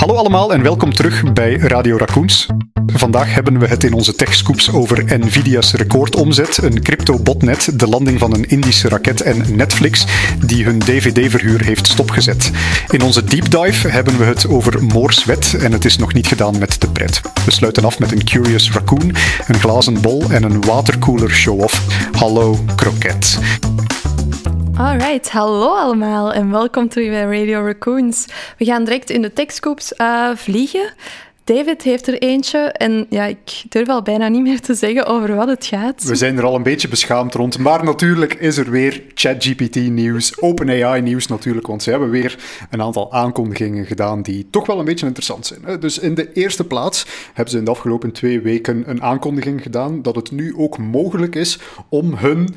Hallo allemaal en welkom terug bij Radio Raccoons. Vandaag hebben we het in onze techscoops over Nvidia's recordomzet, een crypto-botnet, de landing van een Indische raket en Netflix die hun DVD-verhuur heeft stopgezet. In onze deep dive hebben we het over Moore's wet en het is nog niet gedaan met de pret. We sluiten af met een Curious Raccoon, een glazen bol en een watercooler show-off. Hallo kroket. Alright, hallo allemaal en welkom terug bij Radio Raccoons. We gaan direct in de techscoops uh, vliegen. David heeft er eentje en ja, ik durf al bijna niet meer te zeggen over wat het gaat. We zijn er al een beetje beschaamd rond, maar natuurlijk is er weer ChatGPT-nieuws, OpenAI-nieuws natuurlijk, want ze hebben weer een aantal aankondigingen gedaan die toch wel een beetje interessant zijn. Dus in de eerste plaats hebben ze in de afgelopen twee weken een aankondiging gedaan dat het nu ook mogelijk is om hun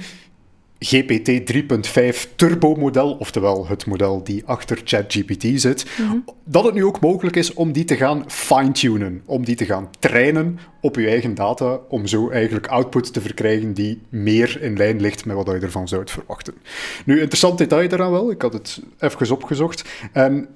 GPT 3.5 turbo model, oftewel het model die achter ChatGPT zit, mhm. dat het nu ook mogelijk is om die te gaan fine-tunen, om die te gaan trainen op je eigen data, om zo eigenlijk output te verkrijgen die meer in lijn ligt met wat je ervan zou verwachten. Nu, interessant detail daaraan wel, ik had het even opgezocht. En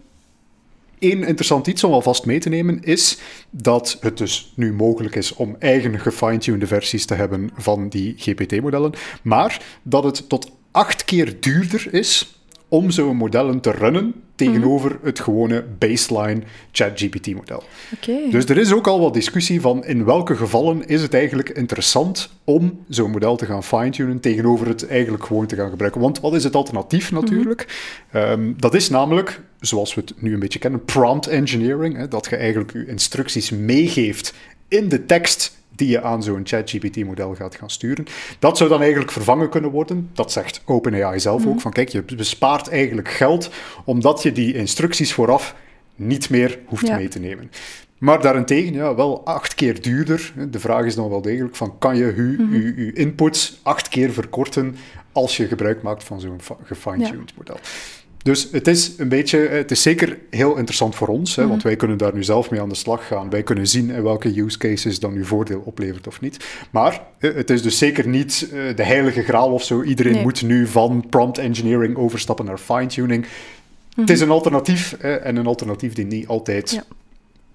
Eén interessant iets om alvast mee te nemen is dat het dus nu mogelijk is om eigen gefine-tuned versies te hebben van die GPT-modellen, maar dat het tot acht keer duurder is om zo'n modellen te runnen tegenover mhm. het gewone baseline ChatGPT-model. Okay. Dus er is ook al wat discussie van in welke gevallen is het eigenlijk interessant om zo'n model te gaan fine-tunen tegenover het eigenlijk gewoon te gaan gebruiken. Want wat is het alternatief mhm. natuurlijk? Ehm, dat is namelijk, zoals we het nu een beetje kennen, prompt engineering. Hè, dat je eigenlijk je instructies meegeeft in de tekst die je aan zo'n ChatGPT-model gaat gaan sturen. Dat zou dan eigenlijk vervangen kunnen worden. Dat zegt OpenAI zelf ook. Mhm. Van kijk, je bespaart eigenlijk geld omdat je die instructies vooraf niet meer hoeft mee te nemen. Maar daarentegen, ja, wel acht keer duurder. De vraag is dan wel degelijk van, kan je je, mm je, inputs acht keer verkorten als je gebruik maakt van zo'n gefine-tuned model? Dus het is een beetje, het is zeker heel interessant voor ons, hè, want mhm. wij kunnen daar nu zelf mee aan de slag gaan. Wij kunnen zien in welke use cases dan nu voordeel oplevert of niet. Maar eh, het is dus zeker niet eh, de heilige graal of zo. Iedereen moet nu van prompt engineering overstappen naar fine-tuning. Het is mhm. een alternatief en een alternatief die niet altijd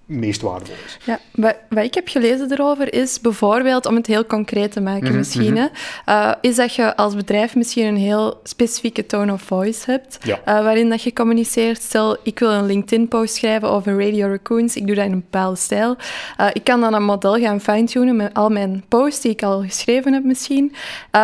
meest waardevol is. Ja, wat, wat, ik heb gelezen erover is bijvoorbeeld, om het heel concreet te maken mhm, misschien, mhm. Eh, is dat je als bedrijf misschien een heel specifieke tone of voice hebt, uh, waarin dat je communiceert. Stel, ik wil een LinkedIn-post schrijven over Radio Raccoons, ik doe dat in een bepaalde stijl. Uh, ik kan dan een model gaan fine-tunen met al mijn posts die ik al geschreven heb misschien,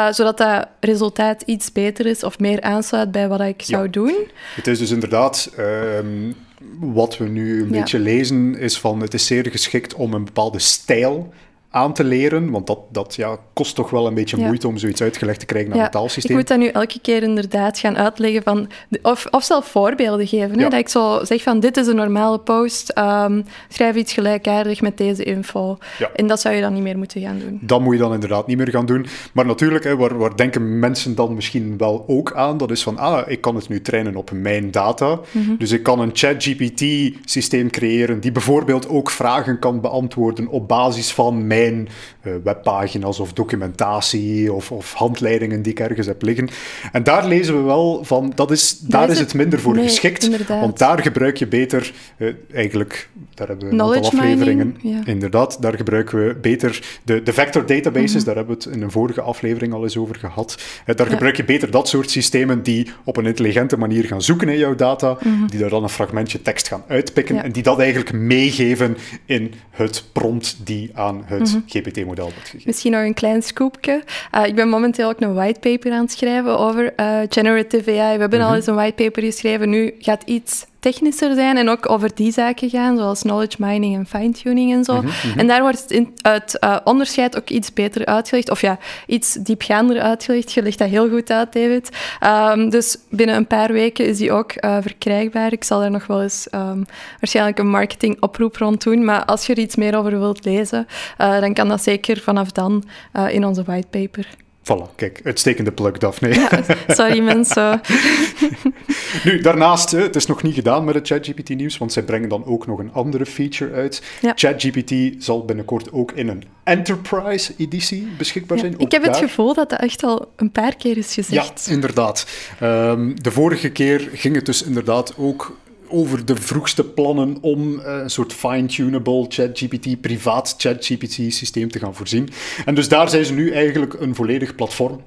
zodat dat resultaat iets beter is of meer aansluit bij wat ik zou doen. Het is dus inderdaad... Ehm, wat we nu een beetje lezen is van het is zeer geschikt om een bepaalde stijl aan te leren, want dat, dat ja, kost toch wel een beetje moeite om zoiets uitgelegd te krijgen naar ja, een taalsysteem. Ik moet dat nu elke keer inderdaad gaan uitleggen, van, of, of zelf voorbeelden geven. Hè? Dat ik zo zeg van, dit is een normale post, um, schrijf iets gelijkaardig met deze info. En dat zou je dan niet meer moeten gaan doen. Dat moet je dan inderdaad niet meer gaan doen. Maar natuurlijk, hè, waar, waar denken mensen dan misschien wel ook aan, dat is van, ah, ik kan het nu trainen op mijn data. Mhm. Dus ik kan een ChatGPT-systeem creëren die bijvoorbeeld ook vragen kan beantwoorden op basis van mijn uh, webpagina's of documentatie of, of, handleidingen die ik ergens heb liggen. En daar lezen we wel van, dat is, daar is het, minder voor geschikt. Want daar gebruik je beter, uh, eigenlijk, daar hebben we een aantal afleveringen. Inderdaad, daar gebruiken we beter de, de vector databases, mhm. daar hebben we het in een vorige aflevering al eens over gehad. Uh, daar gebruik je beter dat soort systemen die op een intelligente manier gaan zoeken in jouw data, mhm. die daar dan een fragmentje tekst gaan uitpikken en die dat eigenlijk meegeven in het prompt die aan het Mhm. GPT-model wordt gegeven. Misschien nog een klein scoopje. Uh, ik ben momenteel ook een whitepaper aan het schrijven over uh, generative AI. We hebben al mhm. eens een whitepaper geschreven. Nu gaat iets technischer zijn en ook over die zaken gaan, zoals knowledge mining en fine-tuning en zo. Mhm, mhm. En daar wordt het, in, het uh, onderscheid ook iets beter uitgelegd, of ja, iets diepgaander uitgelegd. Je legt dat heel goed uit, David. Um, dus binnen een paar weken is die ook uh, verkrijgbaar. Ik zal daar nog wel eens um, waarschijnlijk een marketingoproep rond doen, maar als je er iets meer over wilt lezen, uh, dan kan dat zeker vanaf dan in onze whitepaper. Voilà, kijk, uitstekende plug, Daphne. Ja, sorry mensen. nu, daarnaast, het is nog niet gedaan met het ChatGPT-nieuws, want zij brengen dan ook nog een andere feature uit. ChatGPT zal binnenkort ook in een Enterprise-editie beschikbaar zijn. ik heb het gevoel dat dat echt al een paar keer is gezegd. Ja, inderdaad. Um, de vorige keer ging het dus inderdaad ook over de vroegste plannen om eh, een soort fine-tunable ChatGPT, privaat ChatGPT-systeem te gaan voorzien. En dus daar zijn ze nu eigenlijk een volledig platform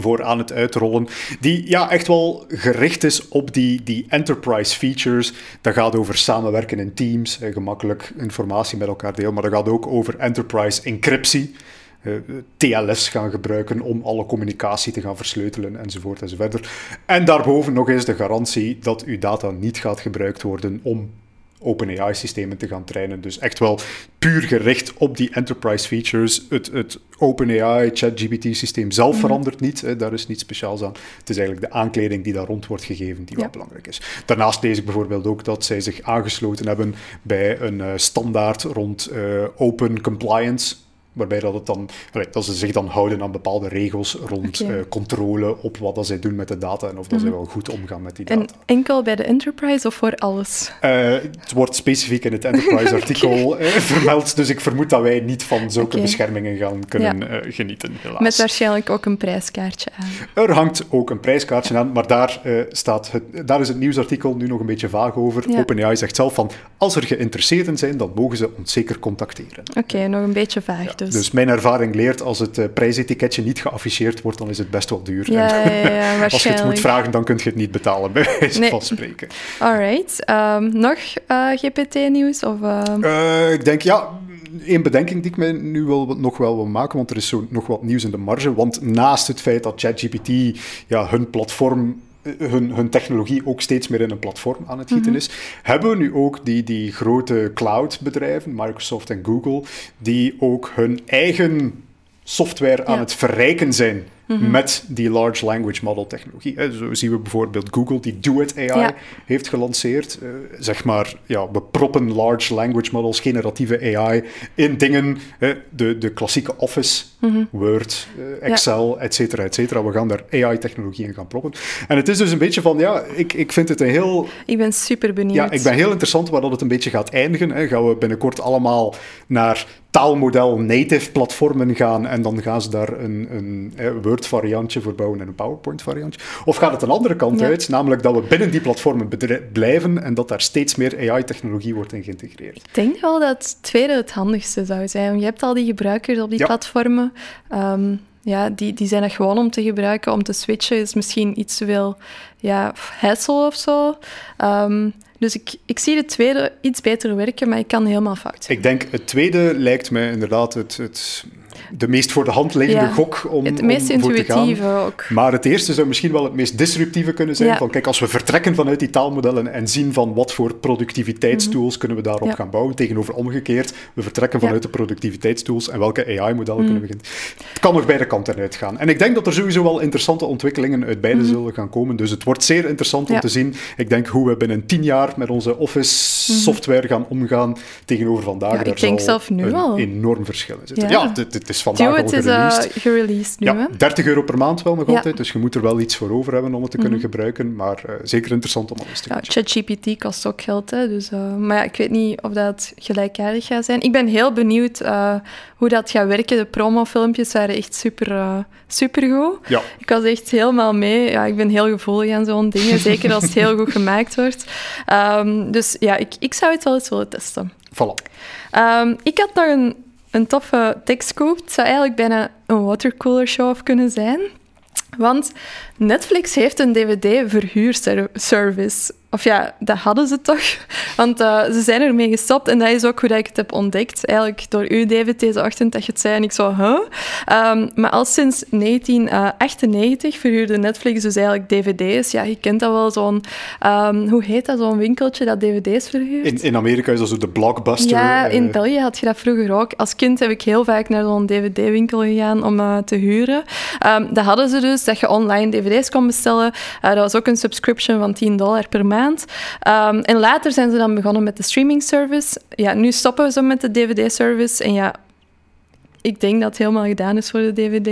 voor aan het uitrollen, die ja, echt wel gericht is op die, die enterprise features. Dat gaat over samenwerken in teams, eh, gemakkelijk informatie met elkaar delen, maar dat gaat ook over enterprise encryptie. Eh, TLS gaan gebruiken om alle communicatie te gaan versleutelen enzovoort enzovoort. En daarboven nog eens de garantie dat uw data niet gaat gebruikt worden om OpenAI-systemen te gaan trainen. Dus echt wel puur gericht op die enterprise features. Het, het OpenAI ChatGPT-systeem zelf mhm. verandert niet. Hè, daar is niets speciaals aan. Het is eigenlijk de aankleding die daar rond wordt gegeven die wel belangrijk is. Daarnaast lees ik bijvoorbeeld ook dat zij zich aangesloten hebben bij een uh, standaard rond uh, open compliance. Waarbij dat, het dan, dat ze zich dan houden aan bepaalde regels rond okay. uh, controle op wat dat zij doen met de data en of dat mm zij wel goed omgaan met die data. En enkel bij de enterprise of voor alles? Uh, het wordt specifiek in het enterprise-artikel okay. uh, vermeld, dus ik vermoed dat wij niet van zulke okay. beschermingen gaan kunnen ja. genieten, helaas. Met waarschijnlijk ook een prijskaartje aan. Er hangt ook een prijskaartje aan, maar daar, staat het, daar is het nieuwsartikel nu nog een beetje vaag over. Ja. OpenAI zegt zelf van, als er geïnteresseerden zijn, dan mogen ze ons zeker contacteren. Oké, nog een beetje vaag. Ja. Dus. dus. mijn ervaring leert, als het uh, prijsetiketje niet geafficheerd wordt, dan is het best wel duur. Ja, ja, ja, als je het moet vragen, dan kun je het niet betalen, bij wijze nee. van spreken. Alright. Um, nog uh, GPT-nieuws? Uh... ik denk, ja, één bedenking die ik mij nu wel, nog wel wil maken, want er is zo nog wat nieuws in de marge. Want naast het feit dat ChatGPT ja, hun platform hun, hun technologie ook steeds meer in een platform aan het gieten mhm. is, hebben we nu ook die, die grote cloud-bedrijven, Microsoft en Google, die ook hun eigen software aan het verrijken zijn Mhm. met die large language model technologie. Zo zien we bijvoorbeeld Google die Duet AI heeft gelanceerd. Uh, zeg maar, ja, we proppen large language models, generatieve AI in dingen, de, de klassieke Office, mhm. Word, uh, Excel, ja. et cetera, et cetera. We gaan daar AI-technologie in gaan proppen. En het is dus een beetje van, ja, ik, ik vind het een heel... Ik ben super benieuwd. Ja, ik ben heel interessant waar dat het een beetje gaat eindigen. Hè. Gaan we binnenkort allemaal naar taalmodel native platformen gaan en dan gaan ze daar een, een, een Word-variantje voor bouwen en een PowerPoint-variantje? Of gaat het een andere kant uit, namelijk dat we binnen die platformen blijven en dat daar steeds meer AI-technologie wordt in geïntegreerd? Ik denk wel dat het tweede het handigste zou zijn. Je hebt al die gebruikers op die ja. platformen. Um, ja, die, die zijn er gewoon om te gebruiken. Om te switchen is misschien iets te veel ja, hassle of zo. Um, dus ik, ik zie de tweede iets beter werken, maar ik kan helemaal fout. Ik denk het tweede lijkt mij inderdaad het, het de meest voor de hand liggende ja, gok om, het meest om voor te gaan. ook. Maar het eerste zou misschien wel het meest disruptieve kunnen zijn. Ja. Van, kijk, als we vertrekken vanuit die taalmodellen en zien van wat voor productiviteitstools mm -hmm. kunnen we daarop ja. gaan bouwen, tegenover omgekeerd, we vertrekken vanuit de productiviteitstools en welke AI-modellen mm. kunnen we beginnen. Het kan nog beide kanten uitgaan. En ik denk dat er sowieso wel interessante ontwikkelingen uit beide mm -hmm. zullen gaan komen. Dus het wordt zeer interessant om te zien, ik denk, hoe we binnen tien jaar met onze Office-software gaan omgaan tegenover vandaag. Ja, ik denk zelf nu een al. enorm verschil in zitten. Ja, het is vandaag al gereleased. Is, uh, gereleased nu, ja, 30 euro per maand wel nog ja. altijd, dus je moet er wel iets voor over hebben om het te kunnen mm -hmm. gebruiken, maar uh, zeker interessant om al eens te ja, ChatGPT kost ook geld, hè, dus, uh, maar ja, ik weet niet of dat gelijkaardig gaat zijn. Ik ben heel benieuwd hoe dat gaat werken. De promofilmpjes waren echt super, super goed. Ja. Ik was echt helemaal mee. Ja, ik ben heel gevoelig aan zo'n dingen, zeker als het heel goed gemaakt wordt. Um, dus ja, ik, ik zou het wel eens willen testen. Voilà. Um, ik had nog een een toffe tekstkoop. Het zou eigenlijk bijna een watercooler show kunnen zijn. Want Netflix heeft een dvd-verhuurservice. Of ja, dat hadden ze toch. Want uh, ze zijn ermee gestopt. En dat is ook hoe dat ik het heb ontdekt. Eigenlijk door u, David, deze ochtend, dat je het zei. En ik zo, huh? Um, maar al sinds 1998 verhuurde Netflix dus eigenlijk dvd's. Ja, je kent dat wel, zo'n... Um, hoe heet dat? Zo'n winkeltje dat dvd's verhuurt? In, in Amerika is dat zo de Blockbuster. Ja, in uh... België had je dat vroeger ook. Als kind heb ik heel vaak naar zo'n dvd-winkel gegaan om uh, te huren. Um, dat hadden ze dus, dat je online dvd's kon bestellen. dat was ook een subscription van 10 dollar per maand. Um, en later zijn ze dan begonnen met de streaming service. Ja, nu stoppen zo met de DVD-service. En ja, ik denk dat het helemaal gedaan is voor de DVD.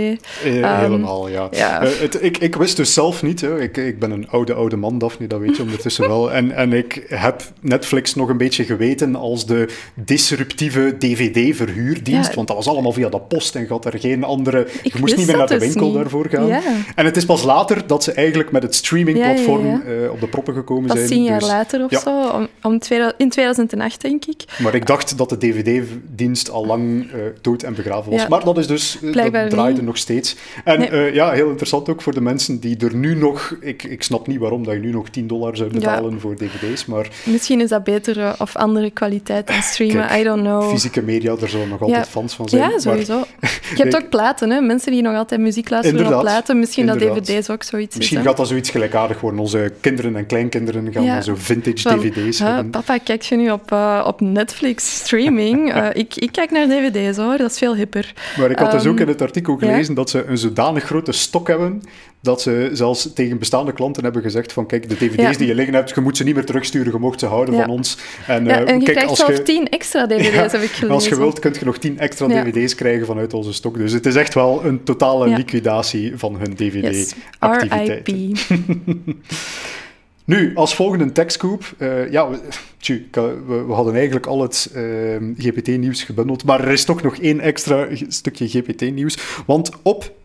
Uh, helemaal, ja. ja. Uh, het, ik, ik wist dus zelf niet. Hè. Ik, ik ben een oude, oude man, Daphne, dat weet je ondertussen wel. En, en ik heb Netflix nog een beetje geweten als de disruptieve DVD-verhuurdienst. Want dat was allemaal via de post en gaat er geen andere... Ik je moest niet meer naar de dus winkel daarvoor gaan. Ja. En het is pas later dat ze eigenlijk met het streamingplatform uh, op de proppen gekomen pas zijn. tien jaar dus, later of zo, om, om in 2008 denk ik. Maar ik dacht dat de DVD-dienst al lang dood en begraven Maar dat is dus... Blijkbaar dat draaide niet. nog steeds. En nee. ja, heel interessant ook voor de mensen die er nu nog... Ik, ik snap niet waarom dat je nu nog 10 dollar zou betalen voor dvd's, maar... Misschien is dat betere of andere kwaliteit dan streamen, Kijk, I don't know. Fysieke media, daar zullen nog altijd fans van zijn. Ja, sowieso. Maar, je hebt ook platen, hè? mensen die nog altijd muziek luisteren inderdaad, op platen. Misschien inderdaad. dat dvd's ook zoiets Misschien is. gaat dat zoiets gelijkaardig worden. Onze kinderen en kleinkinderen gaan dan zo vintage Van, dvd's uh, hebben. Papa, kijk je nu op, uh, op Netflix streaming? ik, ik kijk naar dvd's hoor, dat is veel Maar ik had um, dus ook in het artikel gelezen ja? dat ze een zodanig grote stok hebben dat ze zelfs tegen bestaande klanten hebben gezegd van kijk, de dvd's ja. die je liggen hebt, je moet ze niet meer terugsturen, je mocht ze houden ja. van ons. En, ja, uh, en je kijk, krijgt zelfs tien extra dvd's, heb ik gelezen. Als je wilt, kun je nog tien extra dvd's krijgen vanuit onze stok. Dus het is echt wel een totale liquidatie van hun dvd-activiteiten. Yes. Nu, als volgende techscoop. Uh, ja, we, tju, we, we, hadden eigenlijk al het uh, GPT-nieuws gebundeld, maar er is toch nog één extra stukje GPT-nieuws. Want op,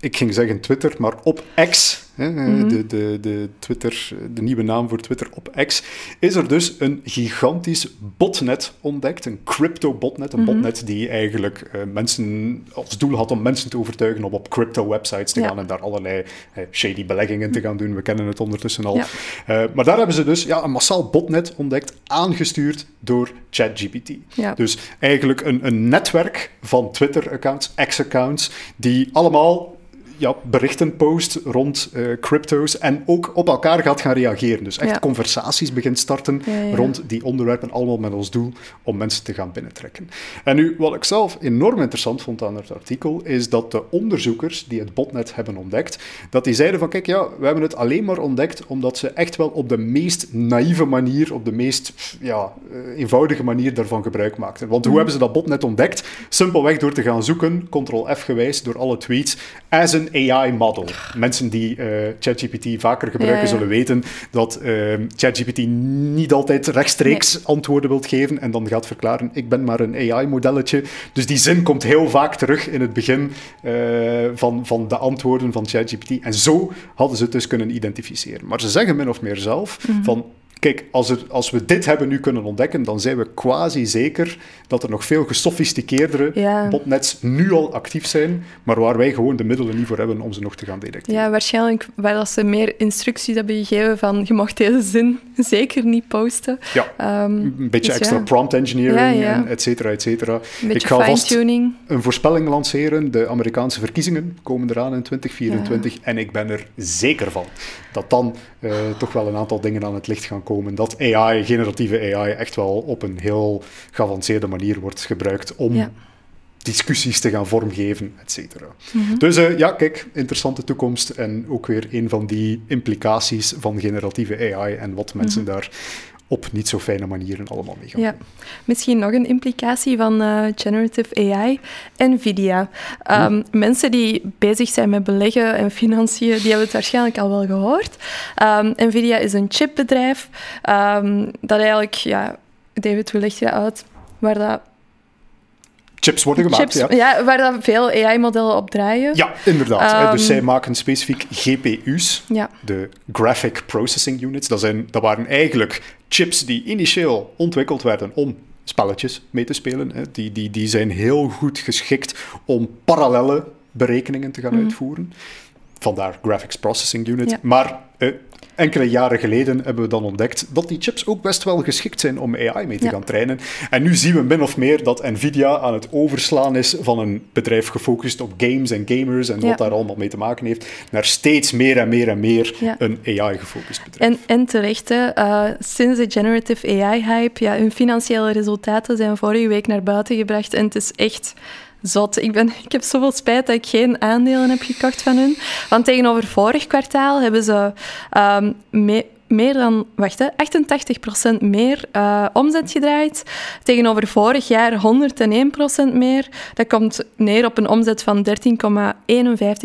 ik ging zeggen Twitter, maar op X, hè, Mhm. de, de, de, Twitter, de nieuwe naam voor Twitter op X, is er dus een gigantisch botnet ontdekt. Een crypto-botnet. Een Mhm. botnet die eigenlijk uh, mensen als doel had om mensen te overtuigen om op crypto-websites te Ja. gaan en daar allerlei eh, shady beleggingen te gaan doen. We kennen het ondertussen al. Ja. Uh, maar daar hebben ze dus ja, een massaal botnet ontdekt, aangestuurd door ChatGPT. Ja. Dus eigenlijk een, een netwerk van Twitter-accounts, X-accounts, die allemaal ja, berichten post rond uh, crypto's en ook op elkaar gaat gaan reageren. Dus echt Ja. conversaties begint starten Ja, ja. rond die onderwerpen, allemaal met als doel om mensen te gaan binnentrekken. En nu, wat ik zelf enorm interessant vond aan het artikel, is dat de onderzoekers die het botnet hebben ontdekt, dat die zeiden van, kijk, ja, we hebben het alleen maar ontdekt omdat ze echt wel op de meest naïeve manier, op de meest ja, uh, eenvoudige manier daarvan gebruik maakten. Want hoe Mhm. hebben ze dat botnet ontdekt? Simpelweg door te gaan zoeken, ctrl-f gewijs, door alle tweets, as AI-model. Mensen die uh, ChatGPT vaker gebruiken, Ja, ja. zullen weten dat uh, ChatGPT niet altijd rechtstreeks nee. antwoorden wilt geven en dan gaat verklaren, ik ben maar een AI-modelletje. Dus die zin komt heel vaak terug in het begin uh, van, van de antwoorden van ChatGPT. En zo hadden ze het dus kunnen identificeren. Maar ze zeggen min of meer zelf Mhm. van, kijk, als, er, als we dit hebben nu kunnen ontdekken, dan zijn we quasi zeker dat er nog veel gesofisticeerdere Ja. botnets nu al actief zijn, maar waar wij gewoon de middelen niet voor hebben om ze nog te gaan detecteren. Ja, waarschijnlijk waar dat ze meer instructies hebben gegeven van je mag deze zin zeker niet posten. Ja, Um, een beetje dus extra ja. prompt engineering, Ja, en et cetera, et cetera. Een Ik beetje ga vast een voorspelling lanceren. De Amerikaanse verkiezingen komen eraan in 2024 en ik ben er zeker van dat dan eh, toch wel een aantal dingen aan het licht gaan komen. Dat AI, generatieve AI, echt wel op een heel geavanceerde manier wordt gebruikt om Ja. discussies te gaan vormgeven, et cetera. Mhm. Dus eh, ja, kijk, interessante toekomst en ook weer een van die implicaties van generatieve AI en wat mensen daar op niet zo fijne manieren allemaal mee gaan. Ja, misschien nog een implicatie van eh, generative AI. Nvidia. Um, Mensen die bezig zijn met beleggen en financiën, die hebben het waarschijnlijk al wel gehoord. Um, Nvidia is een chipbedrijf um, dat eigenlijk, ja, David, hoe leg je dat uit? Waar dat Chips worden gemaakt, chips, ja. waar dat veel AI-modellen op draaien. Ja, inderdaad. hè. dus Ehm, zij maken specifiek GPU's, Ja. de Graphic Processing Units. Dat, zijn, dat waren eigenlijk chips die initieel ontwikkeld werden om spelletjes mee te spelen. Hè. Die, die, die zijn heel goed geschikt om parallelle berekeningen te gaan Mhm. uitvoeren. Vandaar Graphics Processing Unit. Ja. Maar eh, enkele jaren geleden hebben we dan ontdekt dat die chips ook best wel geschikt zijn om AI mee te Ja. gaan trainen. En nu zien we min of meer dat Nvidia aan het overslaan is van een bedrijf gefocust op games en gamers en Ja. wat daar allemaal mee te maken heeft, naar steeds meer en meer en meer Ja. een AI-gefocust bedrijf. En, en terecht, hè. Eh, sinds de generative AI-hype, ja, hun financiële resultaten zijn vorige week naar buiten gebracht en het is echt zot. Ik, ben, ik heb zoveel spijt dat ik geen aandelen heb gekocht van hun. Want tegenover vorig kwartaal hebben ze ehm, me- meer dan, wacht, hè, 88% meer uh, omzet gedraaid. Tegenover vorig jaar 101% meer. Dat komt neer op een omzet van 13,51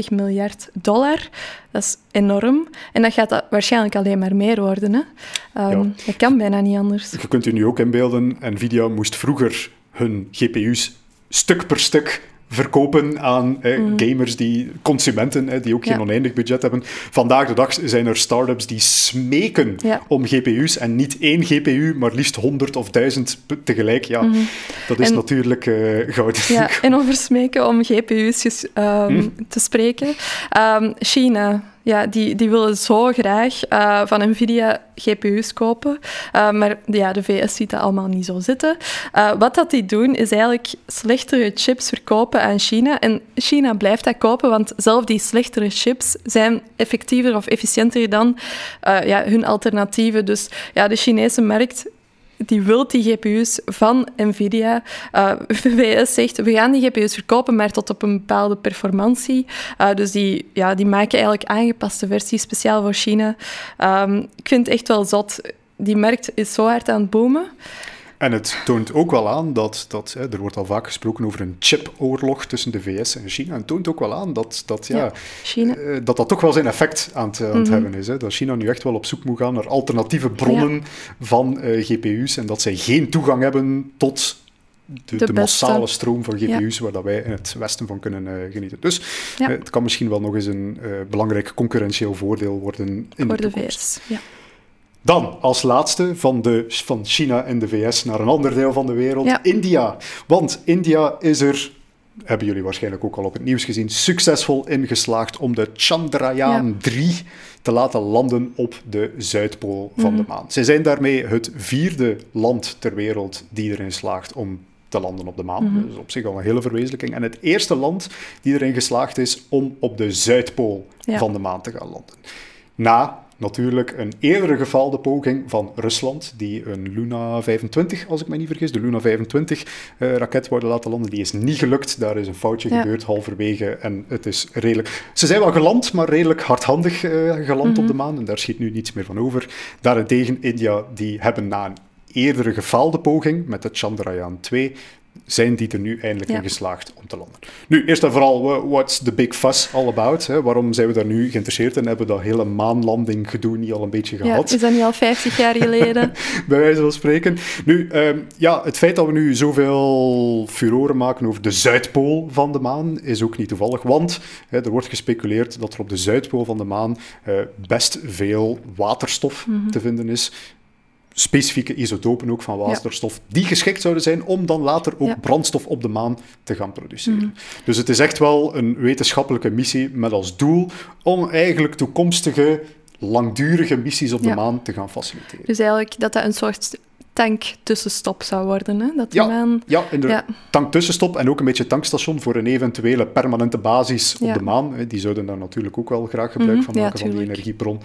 miljard dollar. Dat is enorm. En dat gaat waarschijnlijk alleen maar meer worden. Hè? Um, Dat kan bijna niet anders. Je kunt je nu ook inbeelden, Nvidia moest vroeger hun GPU's stuk per stuk verkopen aan mm. gamers, die, consumenten, die ook geen oneindig budget hebben. Vandaag de dag zijn er start-ups die smeken om GPU's en niet één GPU, maar liefst honderd of duizend tegelijk. Ja, mhm. dat is natuurlijk uh, goud. Ja, en over smeken om GPU's um, mm. te spreken. Um, China ja, die, die willen zo graag uh, van Nvidia GPU's kopen. Uh, maar ja, de VS ziet dat allemaal niet zo zitten. Uh, wat dat die doen, is eigenlijk slechtere chips verkopen aan China. En China blijft dat kopen, want zelf die slechtere chips zijn effectiever of efficiënter dan ja, hun alternatieven. Dus ja, de Chinese markt die wil die GPU's van Nvidia. Uh, VS zegt, we gaan die GPU's verkopen, maar tot op een bepaalde performantie. Uh, dus die, ja, die maken eigenlijk aangepaste versies, speciaal voor China. Um, ik vind het echt wel zot. Die markt is zo hard aan het boomen. En het toont ook wel aan dat, dat hè, er wordt al vaak gesproken over een chipoorlog tussen de VS en China. En het toont ook wel aan dat dat, ja, China. Uh, dat, dat toch wel zijn effect aan het, aan het mhm. hebben is. Hè. Dat China nu echt wel op zoek moet gaan naar alternatieve bronnen van uh, GPU's en dat zij geen toegang hebben tot de, de, de massale stroom van GPU's waar dat wij in het Westen van kunnen uh, genieten. Dus het kan misschien wel nog eens een belangrijk concurrentieel voordeel worden in Voor de, de VS, ja. Dan als laatste van, de, van China en de VS naar een ander deel van de wereld, India. Want India is er, hebben jullie waarschijnlijk ook al op het nieuws gezien, succesvol ingeslaagd om de Chandrayaan 3 te laten landen op de Zuidpool van de mhm. maan. Zij zijn daarmee het vierde land ter wereld die erin slaagt om te landen op de maan. Mm Dus op zich al een hele verwezenlijking. En het eerste land die erin geslaagd is om op de Zuidpool van de maan te gaan landen. Na natuurlijk een eerdere gefaalde poging van Rusland, die een Luna 25, als ik me niet vergis, de Luna 25 uh, raket worden laten landen. Die is niet gelukt. Daar is een foutje gebeurd halverwege en het is redelijk... Ze zijn wel geland, maar redelijk hardhandig uh, geland op de mhm. maan en daar schiet nu niets meer van over. Daarentegen, India, die hebben na een eerdere gefaalde poging met de Chandrayaan 2 zijn die er nu eindelijk in geslaagd om te landen. Nu, eerst en vooral, what's the big fuss all about? Hè? Waarom zijn we daar nu geïnteresseerd in? Hebben we dat hele maanlanding gedoe niet al een beetje gehad? Ja, is dat niet al 50 jaar geleden? Bij wijze van spreken. Nu, ehm, ja, het feit dat we nu zoveel furoren maken over de Zuidpool van de maan is ook niet toevallig, want hè, er wordt gespeculeerd dat er op de Zuidpool van de maan uh, best veel waterstof mhm. te vinden is specifieke isotopen ook van waterstof, die geschikt zouden zijn om dan later ook brandstof op de maan te gaan produceren. Mhm. Dus het is echt wel een wetenschappelijke missie met als doel om eigenlijk toekomstige langdurige missies op de maan te gaan faciliteren. Dus eigenlijk dat dat een soort tanktussenstop zou worden. Hè? Dat ja, maan... ja, inderdaad. Ja. Tanktussenstop en ook een beetje tankstation voor een eventuele permanente basis op de maan. Die zouden daar natuurlijk ook wel graag gebruik mhm, van maken, van die energiebron.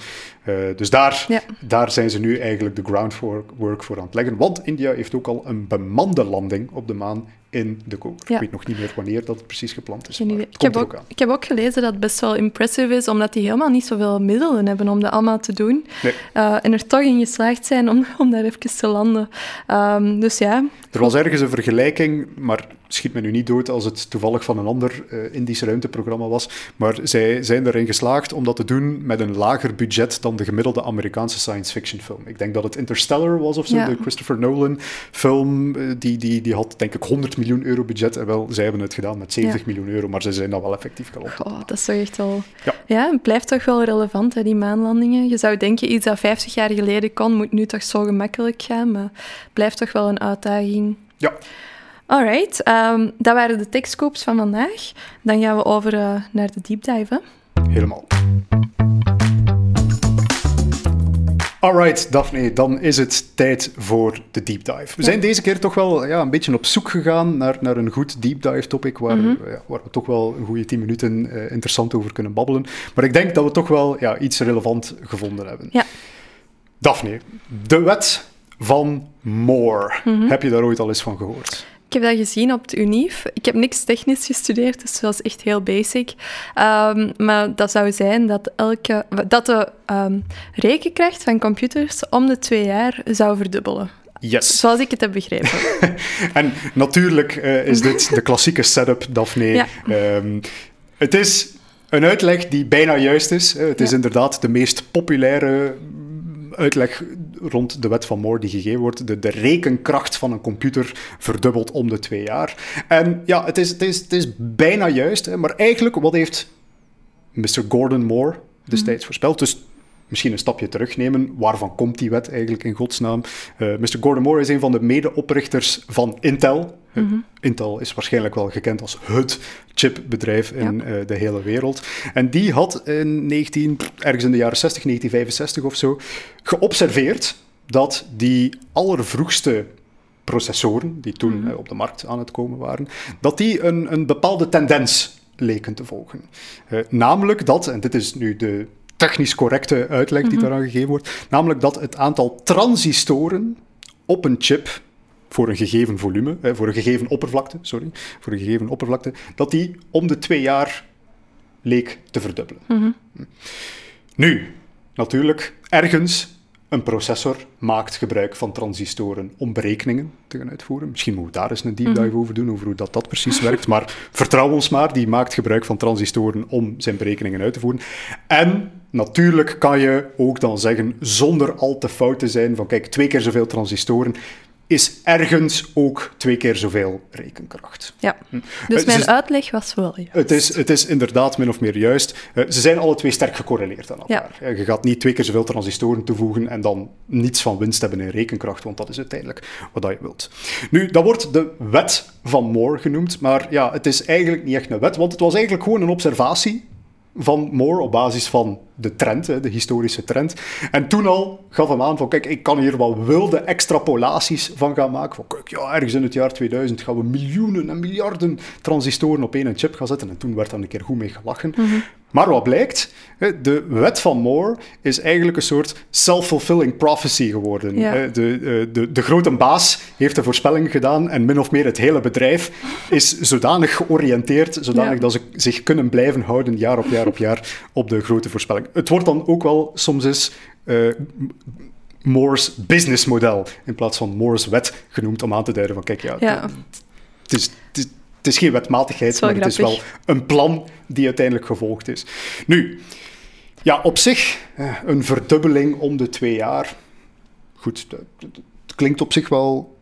Uh, dus daar, daar zijn ze nu eigenlijk de groundwork voor aan het leggen. Want India heeft ook al een bemande landing op de maan in de koker. Ik weet nog niet meer wanneer dat precies gepland is. ik, heb ook, ik heb ook gelezen dat het best wel impressive is, omdat die helemaal niet zoveel middelen hebben om dat allemaal te doen. Nee. Uh, en er toch in geslaagd zijn om, om daar even te landen. Um, dus ja. Er was ergens een vergelijking, maar schiet me nu niet dood als het toevallig van een ander uh, Indisch ruimteprogramma was. Maar zij zijn erin geslaagd om dat te doen met een lager budget dan de gemiddelde Amerikaanse science fiction film. Ik denk dat het Interstellar was of zo, de Christopher Nolan film. Uh, die, die, die had denk ik 100 miljoen euro budget. En wel, zij hebben het gedaan met 70 miljoen euro, maar ze zijn dan wel effectief gelopen. Oh, dat is toch echt wel... Ja. ja, het blijft toch wel relevant, hè, die maanlandingen. Je zou denken, iets dat 50 jaar geleden kon, moet nu toch zo gemakkelijk gaan, maar het blijft toch wel een uitdaging. Ja. Alright, um, dat waren de techscopes van vandaag. Dan gaan we over uh, naar de deep dive. Helemaal. Alright, Daphne, dan is het tijd voor de deep dive. We zijn deze keer toch wel ja, een beetje op zoek gegaan naar, naar een goed deep dive topic waar, mm ja, waar we toch wel een goede 10 minuten uh, interessant over kunnen babbelen. Maar ik denk dat we toch wel ja, iets relevant gevonden hebben. Ja. Daphne, de wet van Moore. Mhm. Heb je daar ooit al eens van gehoord? Ik heb dat gezien op de UNIF. Ik heb niks technisch gestudeerd, dus dat was echt heel basic. Ehm, maar dat zou zijn dat, elke, dat de um, rekenkracht van computers om de twee jaar zou verdubbelen. Yes. Zoals ik het heb begrepen. en natuurlijk uh, is dit de klassieke setup, Daphne. Ja. Um, het is een uitleg die bijna juist is. Het is ja. inderdaad de meest populaire uitleg rond de wet van Moore die gegeven wordt. De, de rekenkracht van een computer verdubbelt om de twee jaar. En ja, het is, het is, het is bijna juist. Hè, maar eigenlijk, wat heeft Mr. Gordon Moore destijds mm voorspeld? Dus misschien een stapje terugnemen. Waarvan komt die wet eigenlijk in godsnaam? Uh, Mr. Gordon Moore is een van de medeoprichters van Intel. Mm -hmm. Intel is waarschijnlijk wel gekend als het chipbedrijf in ja. uh, de hele wereld. En die had in 19, ergens in de jaren 60, 1965 of zo, geobserveerd dat die allervroegste processoren, die toen mm -hmm. uh, op de markt aan het komen waren, dat die een, een bepaalde tendens leken te volgen. namelijk dat, en dit is nu de technisch correcte uitleg die mm -hmm. daaraan gegeven wordt. Namelijk dat het aantal transistoren op een chip voor een gegeven volume, eh, voor een gegeven oppervlakte, sorry, voor een gegeven oppervlakte, dat die om de twee jaar leek te verdubbelen. Mm -hmm. Nu, natuurlijk, ergens een processor maakt gebruik van transistoren om berekeningen te gaan uitvoeren. Misschien moeten we daar eens een deep dive mm -hmm. over doen, over hoe dat, dat precies werkt. Maar vertrouw ons maar, die maakt gebruik van transistoren om zijn berekeningen uit te voeren. En natuurlijk kan je ook dan zeggen, zonder al te fout te zijn, van kijk, twee keer zoveel transistoren is ergens ook twee keer zoveel rekenkracht. Ja, dus mijn dus, uitleg was wel juist. Het is, het is inderdaad min of meer juist. Uh, ze zijn alle twee sterk gecorreleerd aan elkaar. Ja. Je gaat niet twee keer zoveel transistoren toevoegen en dan niets van winst hebben in rekenkracht, want dat is uiteindelijk wat je wilt. Nu, dat wordt de wet van Moore genoemd, maar ja, het is eigenlijk niet echt een wet, want het was eigenlijk gewoon een observatie van Moore op basis van de trend, de historische trend. En toen al gaf hem aan van, kijk, ik kan hier wel wilde extrapolaties van gaan maken. Van, kijk, ja, ergens in het jaar 2000 gaan we miljoenen en miljarden transistoren op één chip gaan zetten. En toen werd daar een keer goed mee gelachen. Mm -hmm. Maar wat blijkt, de wet van Moore is eigenlijk een soort self-fulfilling prophecy geworden. Ja. De, de, de grote baas heeft een voorspelling gedaan en min of meer het hele bedrijf is zodanig georiënteerd, zodanig ja. dat ze zich kunnen blijven houden jaar op jaar op jaar op de grote voorspelling. Het wordt dan ook wel soms eens uh, Moore's businessmodel in plaats van Moore's wet genoemd om aan te duiden van kijk, ja, ja. Het, is, het, is, het is geen wetmatigheid, maar grappig. het is wel een plan die uiteindelijk gevolgd is. Nu, ja, op zich, een verdubbeling om de twee jaar. Goed, het klinkt op zich wel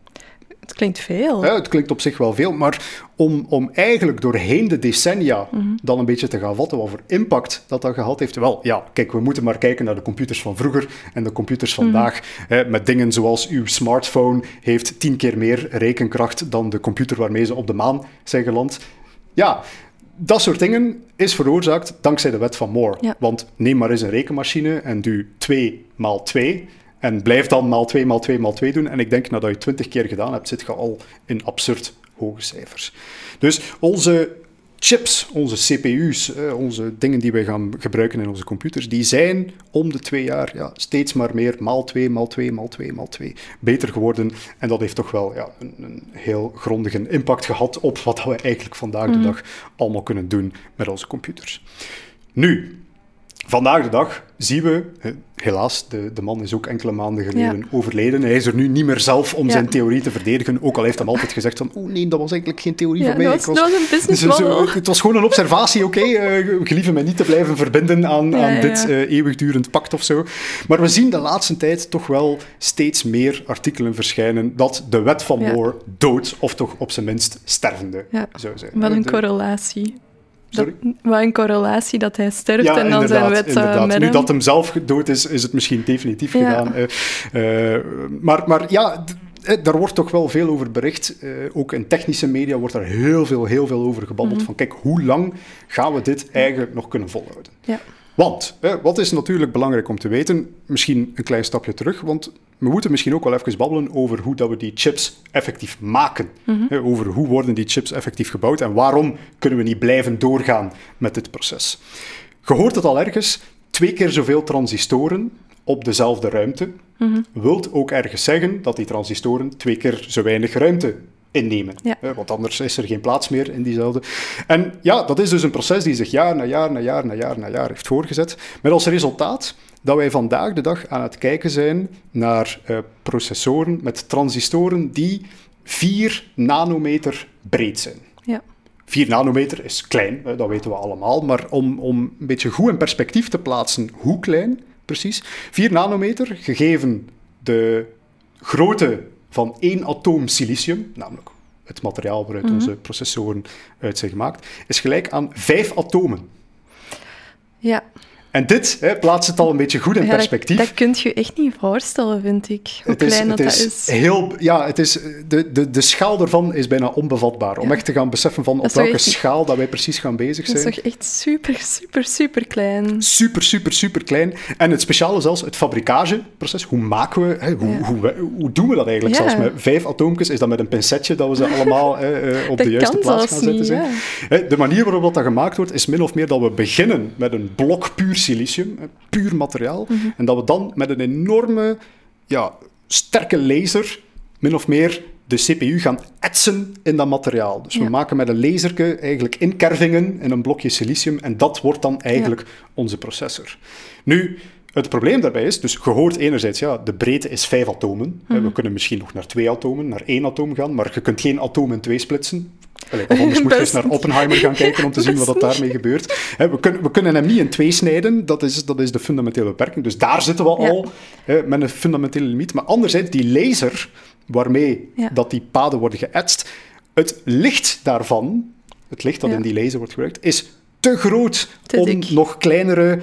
het klinkt veel. Ja, het klinkt op zich wel veel, maar om, om eigenlijk doorheen de decennia mm -hmm. dan een beetje te gaan vatten wat voor impact dat dat gehad heeft. Wel, ja, kijk, we moeten maar kijken naar de computers van vroeger en de computers vandaag. Mm -hmm. met dingen zoals uw smartphone heeft tien keer meer rekenkracht dan de computer waarmee ze op de maan zijn geland. Ja, dat soort dingen is veroorzaakt dankzij de wet van Moore. Ja. Want neem maar eens een rekenmachine en doe 2 maal 2 en blijf dan maal 2 maal 2 maal 2 doen. En ik denk nadat je 20 keer gedaan hebt, zit je al in absurd hoge cijfers. Dus onze chips, onze CPU's, onze dingen die wij gaan gebruiken in onze computers, die zijn om de twee jaar ja, steeds maar meer maal 2, maal 2, maal 2, maal 2 beter geworden. En dat heeft toch wel ja, een, een heel grondige impact gehad op wat we eigenlijk vandaag de dag allemaal kunnen doen met onze computers. Nu, Vandaag de dag zien we, helaas, de, de man is ook enkele maanden geleden ja. overleden. Hij is er nu niet meer zelf om ja. zijn theorie te verdedigen. Ook al heeft hij altijd gezegd van, oh nee, dat was eigenlijk geen theorie ja, van mij. Dat was, was een business dus, zo, Het was gewoon een observatie, oké. Okay, uh, gelieve mij niet te blijven verbinden aan, aan dit uh, eeuwigdurend pact of zo. Maar we zien de laatste tijd toch wel steeds meer artikelen verschijnen dat de wet van Moore dood, of toch op zijn minst stervende zou zijn. Wat een de, Dat, wat een correlatie dat hij sterft ja, en dan zijn wet uh, met Nu dat hem zelf dood is, is het misschien definitief ja. gedaan. Uh, uh, maar, maar ja, daar wordt toch wel veel over bericht. ook in technische media wordt er heel veel, heel veel over gebabbeld. Mm -hmm. Van kijk, hoe lang gaan we dit eigenlijk nog kunnen volhouden? Ja. Want, hè, wat is natuurlijk belangrijk om te weten, misschien een klein stapje terug, want we moeten misschien ook wel even babbelen over hoe dat we die chips effectief maken. Mm -hmm. hè, over hoe worden die chips effectief gebouwd en waarom kunnen we niet blijven doorgaan met dit proces. Je hoort het al ergens, twee keer zoveel transistoren op dezelfde ruimte, mm -hmm. wilt ook ergens zeggen dat die transistoren twee keer zo weinig ruimte innemen. want anders is er geen plaats meer in diezelfde. En ja, dat is dus een proces die zich jaar na jaar na jaar na jaar na jaar heeft voorgezet. Met als resultaat dat wij vandaag de dag aan het kijken zijn naar uh, processoren met transistoren die 4 nanometer breed zijn. Ja. 4 nanometer is klein, dat weten we allemaal. Maar om, om een beetje goed in perspectief te plaatsen hoe klein precies. 4 nanometer, gegeven de grootte van één atoom silicium, namelijk het materiaal waaruit mhm. onze processoren uit zijn gemaakt, is gelijk aan vijf atomen. Ja. En dit hè, plaatst het al een beetje goed in perspectief. Dat, dat kun je echt niet voorstellen, vind ik. Hoe het klein is, dat, is is. Heel, ja, het is, de, de, de schaal ervan is bijna onbevatbaar. Om echt te gaan beseffen van op welke schaal dat wij precies gaan bezig zijn. Dat is toch echt super, super, super klein. Super, super, super klein. En het speciale zelfs, het fabrikageproces. Hoe maken we, hè, hoe, hoe, hoe, doen we dat eigenlijk? Zelfs met vijf atoompjes, is dat met een pincetje dat we ze allemaal hè, eh, op de juiste plaats gaan zetten. Niet, de manier waarop dat gemaakt wordt, is min of meer dat we beginnen met een blok puur silicium, puur materiaal. Mhm. En dat we dan met een enorme, ja, sterke laser, min of meer de CPU gaan etsen in dat materiaal. Dus we maken met een laserke eigenlijk inkervingen in een blokje silicium en dat wordt dan eigenlijk onze processor. Nu, het probleem daarbij is, dus je hoort enerzijds, ja, de breedte is vijf atomen. Mhm. We kunnen misschien nog naar twee atomen, naar één atoom gaan, maar je kunt geen atoom in twee splitsen. Of anders moet je eens naar Oppenheimer gaan kijken om te zien wat daarmee gebeurt. we, kunnen, we kunnen hem niet in twee snijden, dat is, dat is de fundamentele beperking. Dus daar zitten we al met een fundamentele limiet. Maar anderzijds, die laser waarmee dat die paden worden geëtst, het licht daarvan, het licht dat in die laser wordt gebruikt, is te groot om nog kleinere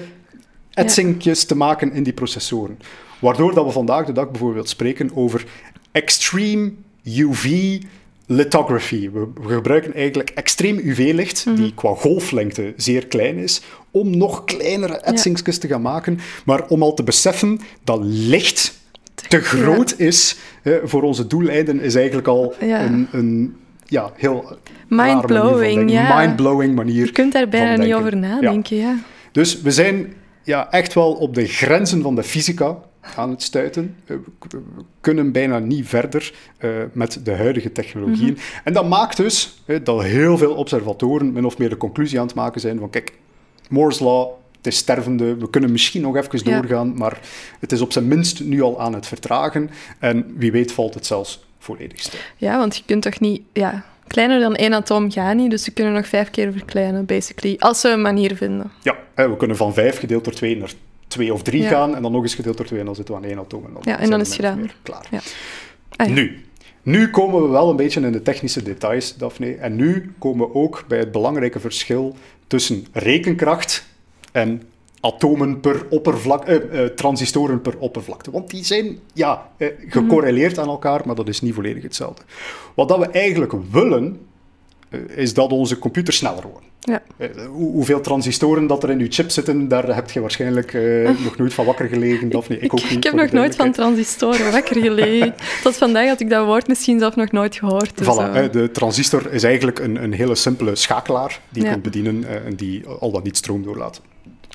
etsingjes te maken in die processoren. Waardoor dat we vandaag de dag bijvoorbeeld spreken over extreme UV lithography. We, gebruiken eigenlijk extreem UV-licht, die mhm. qua golflengte zeer klein is, om nog kleinere etsingsjes te gaan maken. Maar om al te beseffen dat licht te groot is voor onze doeleinden, is eigenlijk al een, een ja, heel mind-blowing, ja. mind-blowing manier. Je kunt daar bijna niet over nadenken, ja. Dus we zijn ja, echt wel op de grenzen van de fysica aan het stuiten. Eh, we kunnen bijna niet verder uh, met de huidige technologieën. Mhm. En dat maakt dus dat heel veel observatoren min of meer de conclusie aan het maken zijn van kijk, Moore's Law, het is stervende, we kunnen misschien nog even doorgaan, maar het is op zijn minst nu al aan het vertragen. En wie weet valt het zelfs volledig stil. Ja, want je kunt toch niet... Ja, kleiner dan één atoom gaat niet, dus ze kunnen nog vijf keer verkleinen, basically. Als ze een manier vinden. Ja, we kunnen van vijf gedeeld door twee naar twee of drie gaan en dan nog eens gedeeld door twee en dan zitten we aan één atoom. En dan ja, en dan is het gedaan. Klaar. Ja. Ah, nu, nu komen we wel een beetje in de technische details, Daphne. En nu komen we ook bij het belangrijke verschil tussen rekenkracht en atomen per oppervlak, eh, eh, transistoren per oppervlakte. Want die zijn ja, eh, gecorreleerd aan elkaar, maar dat is niet volledig hetzelfde. Wat dat we eigenlijk willen, is dat onze computers sneller worden. Ja. Eh, hoeveel transistoren dat er in je chip zitten, daar heb je waarschijnlijk uh, nog nooit van wakker gelegen. Of nee, ik ook niet. Ik heb nog nooit van transistoren wakker gelegen. Tot vandaag had ik dat woord misschien zelf nog nooit gehoord. Dus voilà, de transistor is eigenlijk een, een hele simpele schakelaar die je kunt bedienen en die al dan niet stroom doorlaat.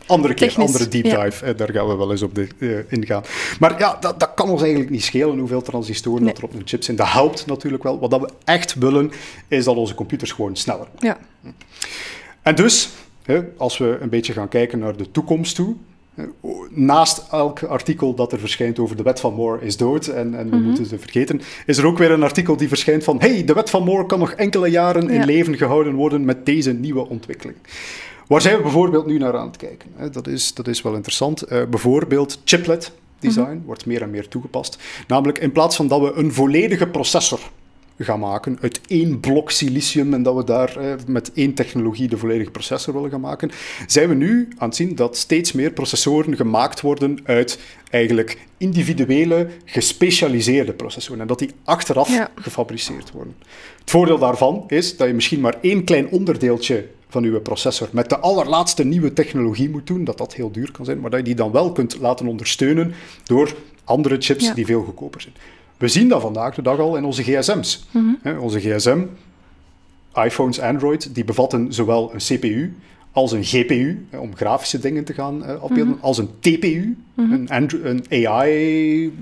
Andere keer, andere deep dive, daar gaan we wel eens op de, uh, ingaan. Maar ja, dat, dat, kan ons eigenlijk niet schelen hoeveel transistoren dat er op een chip zijn. Dat helpt natuurlijk wel. Wat dat we echt willen, is dat onze computers gewoon sneller Ja. En dus, als we een beetje gaan kijken naar de toekomst toe, naast elk artikel dat er verschijnt over de wet van Moore is dood en, en we mhm. moeten ze vergeten, is er ook weer een artikel die verschijnt van hey, de wet van Moore kan nog enkele jaren in leven gehouden worden met deze nieuwe ontwikkeling. Waar zijn we bijvoorbeeld nu naar aan het kijken? Dat is, dat is wel interessant. Uh, bijvoorbeeld chiplet design mhm. wordt meer en meer toegepast. Namelijk in plaats van dat we een volledige processor gaan maken uit één blok silicium en dat we daar eh, met één technologie de volledige processor willen gaan maken, zijn we nu aan het zien dat steeds meer processoren gemaakt worden uit eigenlijk individuele, gespecialiseerde processoren en dat die achteraf gefabriceerd worden. Het voordeel daarvan is dat je misschien maar één klein onderdeeltje van uw processor met de allerlaatste nieuwe technologie moet doen, dat dat heel duur kan zijn, maar dat je die dan wel kunt laten ondersteunen door andere chips die veel goedkoper zijn. We zien dat vandaag de dag al in onze gsm's. Mhm. Onze gsm, iPhones, Android, die bevatten zowel een CPU als een GPU, om grafische dingen te gaan uh, afbeelden, mhm. als een TPU, mhm. een, een AI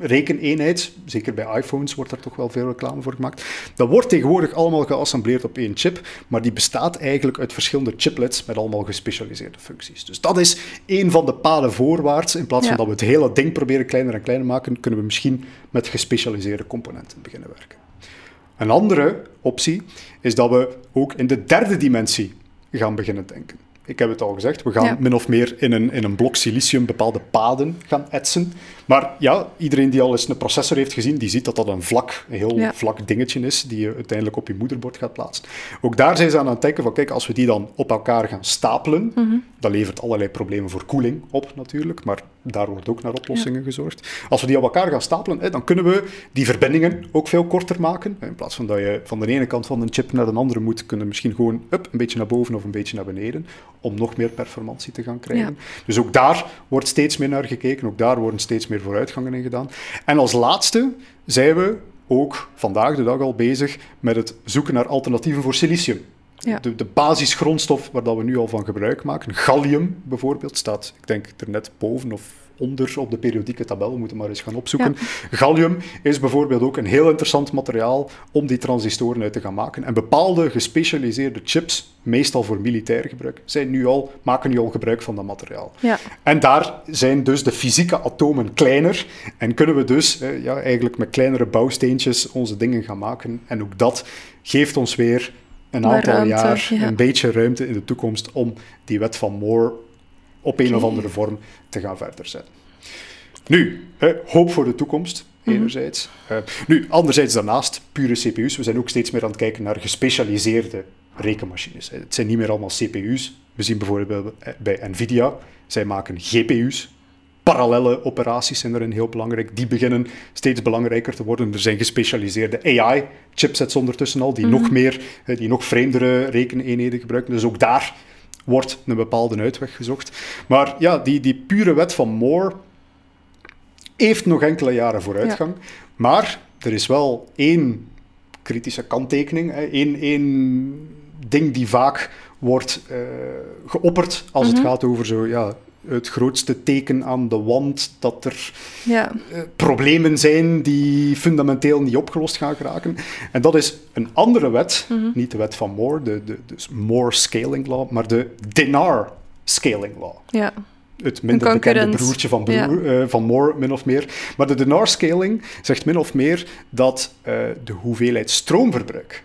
rekeneenheid, zeker bij iPhones wordt daar toch wel veel reclame voor gemaakt, dat wordt tegenwoordig allemaal geassembleerd op één chip, maar die bestaat eigenlijk uit verschillende chiplets met allemaal gespecialiseerde functies. Dus dat is een van de paden voorwaarts. In plaats van dat we het hele ding proberen kleiner en kleiner maken, kunnen we misschien met gespecialiseerde componenten beginnen werken. Een andere optie is dat we ook in de derde dimensie gaan beginnen denken. Ik heb het al gezegd, we gaan min of meer in een, in een blok silicium bepaalde paden gaan etsen. Maar ja, iedereen die al eens een processor heeft gezien, die ziet dat dat een vlak, een heel vlak dingetje is, die je uiteindelijk op je moederbord gaat plaatsen. Ook daar zijn ze aan het denken van, kijk, als we die dan op elkaar gaan stapelen, mm dat levert allerlei problemen voor koeling op natuurlijk, maar daar wordt ook naar oplossingen gezorgd. Als we die op elkaar gaan stapelen, hè, dan kunnen we die verbindingen ook veel korter maken. In plaats van dat je van de ene kant van een chip naar de andere moet, kunnen we misschien gewoon up, een beetje naar boven of een beetje naar beneden, om nog meer performantie te gaan krijgen. Dus ook daar wordt steeds meer naar gekeken, ook daar worden steeds meer vooruitgangen in gedaan. En als laatste zijn we ook vandaag de dag al bezig met het zoeken naar alternatieven voor silicium. Ja. De, de basisgrondstof waar dat we nu al van gebruik maken, gallium bijvoorbeeld, staat, ik denk, er net boven of onder op de periodieke tabel. We moeten maar eens gaan opzoeken. Gallium is bijvoorbeeld ook een heel interessant materiaal om die transistoren uit te gaan maken. En bepaalde gespecialiseerde chips, meestal voor militair gebruik, zijn nu al, maken nu al gebruik van dat materiaal. Ja. En daar zijn dus de fysieke atomen kleiner en kunnen we dus ja, eigenlijk met kleinere bouwsteentjes onze dingen gaan maken. En ook dat geeft ons weer een aantal jaar een beetje ruimte in de toekomst om die wet van Moore op een of andere vorm te gaan verder zetten. Nu, hoop voor de toekomst, mhm. enerzijds. Uh, nu, anderzijds daarnaast, pure CPU's. We zijn ook steeds meer aan het kijken naar gespecialiseerde rekenmachines. Het zijn niet meer allemaal CPU's. We zien bijvoorbeeld bij Nvidia, zij maken GPU's. Parallele operaties zijn erin heel belangrijk. Die beginnen steeds belangrijker te worden. Er zijn gespecialiseerde AI-chipsets ondertussen al, die, mhm. nog meer, die nog vreemdere rekeneenheden gebruiken. Dus ook daar wordt een bepaalde uitweg gezocht. Maar ja, die, die pure wet van Moore heeft nog enkele jaren vooruitgang. Maar er is wel één kritische kanttekening, één, één ding die vaak wordt uh, geopperd als het mhm. gaat over zo, ja, het grootste teken aan de wand dat er ja. uh, problemen zijn die fundamenteel niet opgelost gaan geraken. En dat is een andere wet, mm -hmm. niet de wet van Moore, de, de, dus Moore Scaling Law, maar de Dinar Scaling Law. Ja. Het minder bekende broertje van, broer, ja. uh, van Moore, min of meer. Maar de Dinar Scaling zegt min of meer dat uh, de hoeveelheid stroomverbruik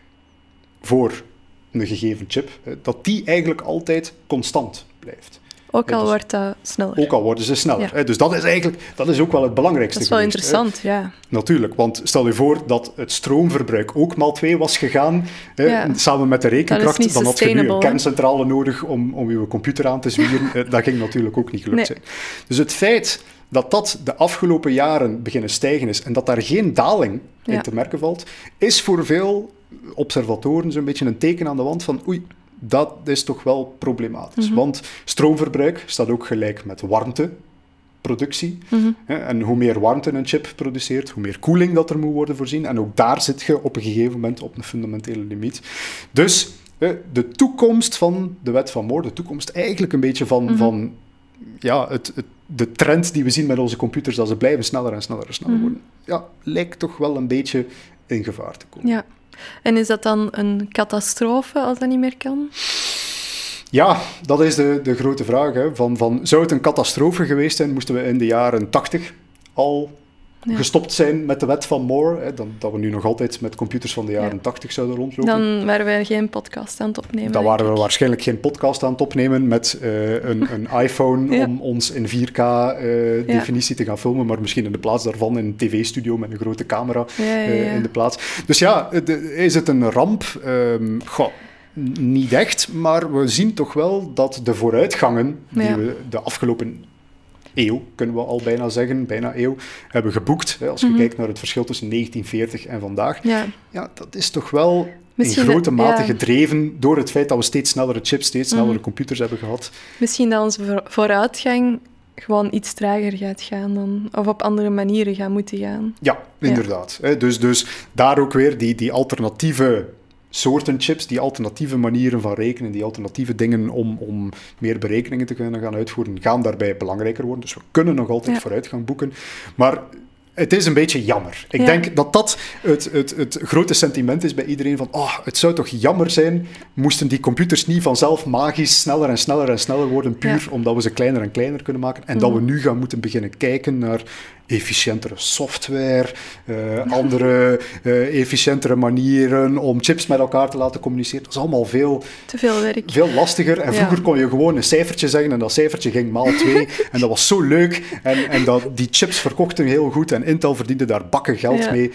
voor een gegeven chip, dat die eigenlijk altijd constant blijft. Ook al wordt dat sneller. Ook al worden ze sneller. Dus dat is eigenlijk dat is ook wel het belangrijkste. Dat is wel interessant, ja. Natuurlijk, want stel je voor dat het stroomverbruik ook maal twee was gegaan, hè, samen met de rekenkracht, dan had je nu een kerncentrale nodig om, om je computer aan te zwieren. dat ging natuurlijk ook niet gelukt zijn. Dus het feit dat dat de afgelopen jaren beginnen stijgen is en dat daar geen daling in te merken valt, is voor veel observatoren zo'n beetje een teken aan de wand van oei, dat is toch wel problematisch. Mhm. Want stroomverbruik staat ook gelijk met warmteproductie. Mm En hoe meer warmte een chip produceert, hoe meer koeling dat er moet worden voorzien. En ook daar zit je op een gegeven moment op een fundamentele limiet. Dus de toekomst van de wet van Moore, de toekomst eigenlijk een beetje van, mhm. van ja, het, het, de trend die we zien met onze computers, dat ze blijven sneller en sneller en sneller mhm. worden, ja, lijkt toch wel een beetje in gevaar te komen. Ja. En is dat dan een catastrofe als dat niet meer kan? Ja, dat is de, de grote vraag. Hè. Van, van, zou het een catastrofe geweest zijn, moesten we in de jaren 80 al gestopt zijn met de wet van Moore, hè, dan, dat we nu nog altijd met computers van de jaren 80 zouden rondlopen. Dan waren we geen podcast aan het opnemen. Dan waren we waarschijnlijk geen podcast aan het opnemen met uh, een, een, iPhone om ons in 4K-definitie uh, te gaan filmen, maar misschien in de plaats daarvan in een tv-studio met een grote camera uh, in de plaats. Dus ja, de, is het een ramp? Um, goh, niet echt, maar we zien toch wel dat de vooruitgangen die we de afgelopen eeuw, kunnen we al bijna zeggen, bijna eeuw, hebben geboekt. Hè, als je mhm. kijkt naar het verschil tussen 1940 en vandaag. Ja, ja dat is toch wel in grote mate gedreven door het feit dat we steeds snellere chips, steeds snellere mhm. computers hebben gehad. Misschien dat onze vooruitgang gewoon iets trager gaat gaan dan, of op andere manieren gaat moeten gaan. Ja, inderdaad. Dus, dus daar ook weer die, die alternatieve soorten chips, die alternatieve manieren van rekenen, die alternatieve dingen om, om meer berekeningen te kunnen gaan uitvoeren, gaan daarbij belangrijker worden. Dus we kunnen nog altijd vooruitgang boeken. Maar het is een beetje jammer. Ik Ja. denk dat dat het, het, het grote sentiment is bij iedereen van oh, het zou toch jammer zijn moesten die computers niet vanzelf magisch sneller en sneller en sneller worden, puur Ja. Mhm. omdat we ze kleiner en kleiner kunnen maken. En dat we nu gaan moeten beginnen kijken naar efficiëntere software, eh, andere eh, efficiëntere manieren om chips met elkaar te laten communiceren. Dat is allemaal veel, Te veel werk. veel lastiger. En Ja. vroeger kon je gewoon een cijfertje zeggen en dat cijfertje ging maal twee. en dat was zo leuk. En, en dat, die chips verkochten heel goed en Intel verdiende daar bakken geld Ja. mee.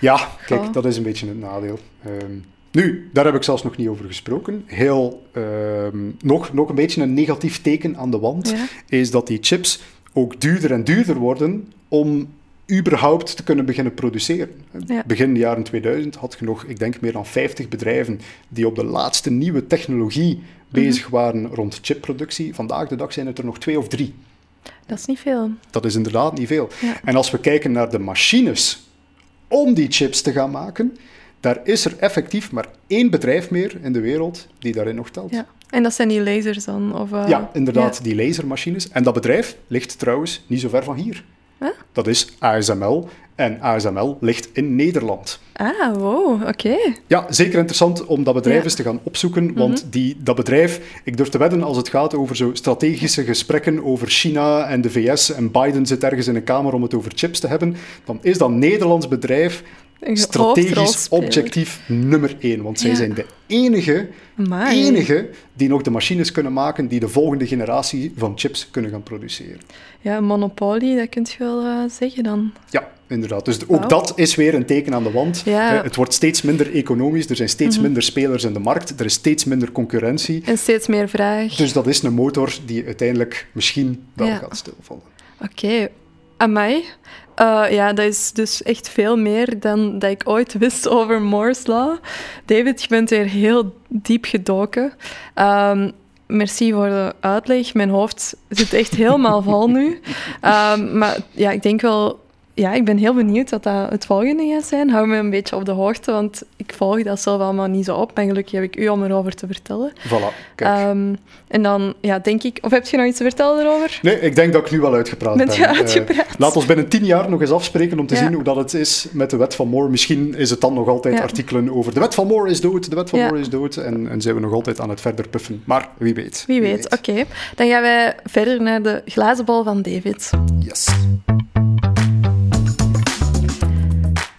Ja, kijk, Goh. dat is een beetje het nadeel. Ehm, nu, daar heb ik zelfs nog niet over gesproken. Heel, ehm, nog, nog een beetje een negatief teken aan de wand Ja. is dat die chips ook duurder en duurder worden om überhaupt te kunnen beginnen produceren. Ja. Begin jaren 2000 had je nog, ik denk, meer dan 50 bedrijven die op de laatste nieuwe technologie bezig waren rond chipproductie. Vandaag de dag zijn het er nog twee of drie. Dat is niet veel. Dat is inderdaad niet veel. Ja. En als we kijken naar de machines om die chips te gaan maken, daar is er effectief maar één bedrijf meer in de wereld die daarin nog telt. Ja. En dat zijn die lasers dan? Of, eh, Ja, inderdaad, die lasermachines. En dat bedrijf ligt trouwens niet zo ver van hier. Huh? Dat is ASML. En ASML ligt in Nederland. Ah, wow, oké. Ja, zeker interessant om dat bedrijf Ja. eens te gaan opzoeken. Want die, dat bedrijf, ik durf te wedden als het gaat over zo strategische gesprekken over China en de VS en Biden zit ergens in een kamer om het over chips te hebben, dan is dat Nederlands bedrijf strategisch objectief nummer één. Want zij Ja. zijn de enige, Amai. enige die nog de machines kunnen maken die de volgende generatie van chips kunnen gaan produceren. Ja, monopolie, dat kun je wel eh, zeggen dan. Ja, inderdaad. Dus ook dat is weer een teken aan de wand. Ja. Eh, Het wordt steeds minder economisch, er zijn steeds Mhm. minder spelers in de markt, er is steeds minder concurrentie. En steeds meer vraag. Dus dat is een motor die uiteindelijk misschien wel Ja. gaat stilvallen. Oké, amai. Eh, ja, dat is dus echt veel meer dan dat ik ooit wist over Moore's Law. David, je bent weer heel diep gedoken. Ehm, merci voor de uitleg. Mijn hoofd zit echt helemaal vol nu. Ehm, maar ja, ik denk wel... Ja, ik ben heel benieuwd wat dat het volgende gaat zijn. Hou me een beetje op de hoogte, want ik volg dat zelf allemaal niet zo op. Maar gelukkig heb ik u om erover te vertellen. Voilà, kijk. Ehm, en dan, ja, denk ik... Of heb je nog iets te vertellen erover? nee, ik denk dat ik nu wel uitgepraat Bent ben. je Eh, uitgepraat? laat ons binnen tien jaar nog eens afspreken om te Ja. zien hoe dat het is met de wet van Moore. Misschien is het dan nog altijd Ja. artikelen over de wet van Moore is dood, de wet van Ja. Moore is dood. En, en zijn we nog altijd aan het verder puffen. Maar wie weet. Wie weet, oké. Dan gaan wij verder naar de glazen bol van David. Yes.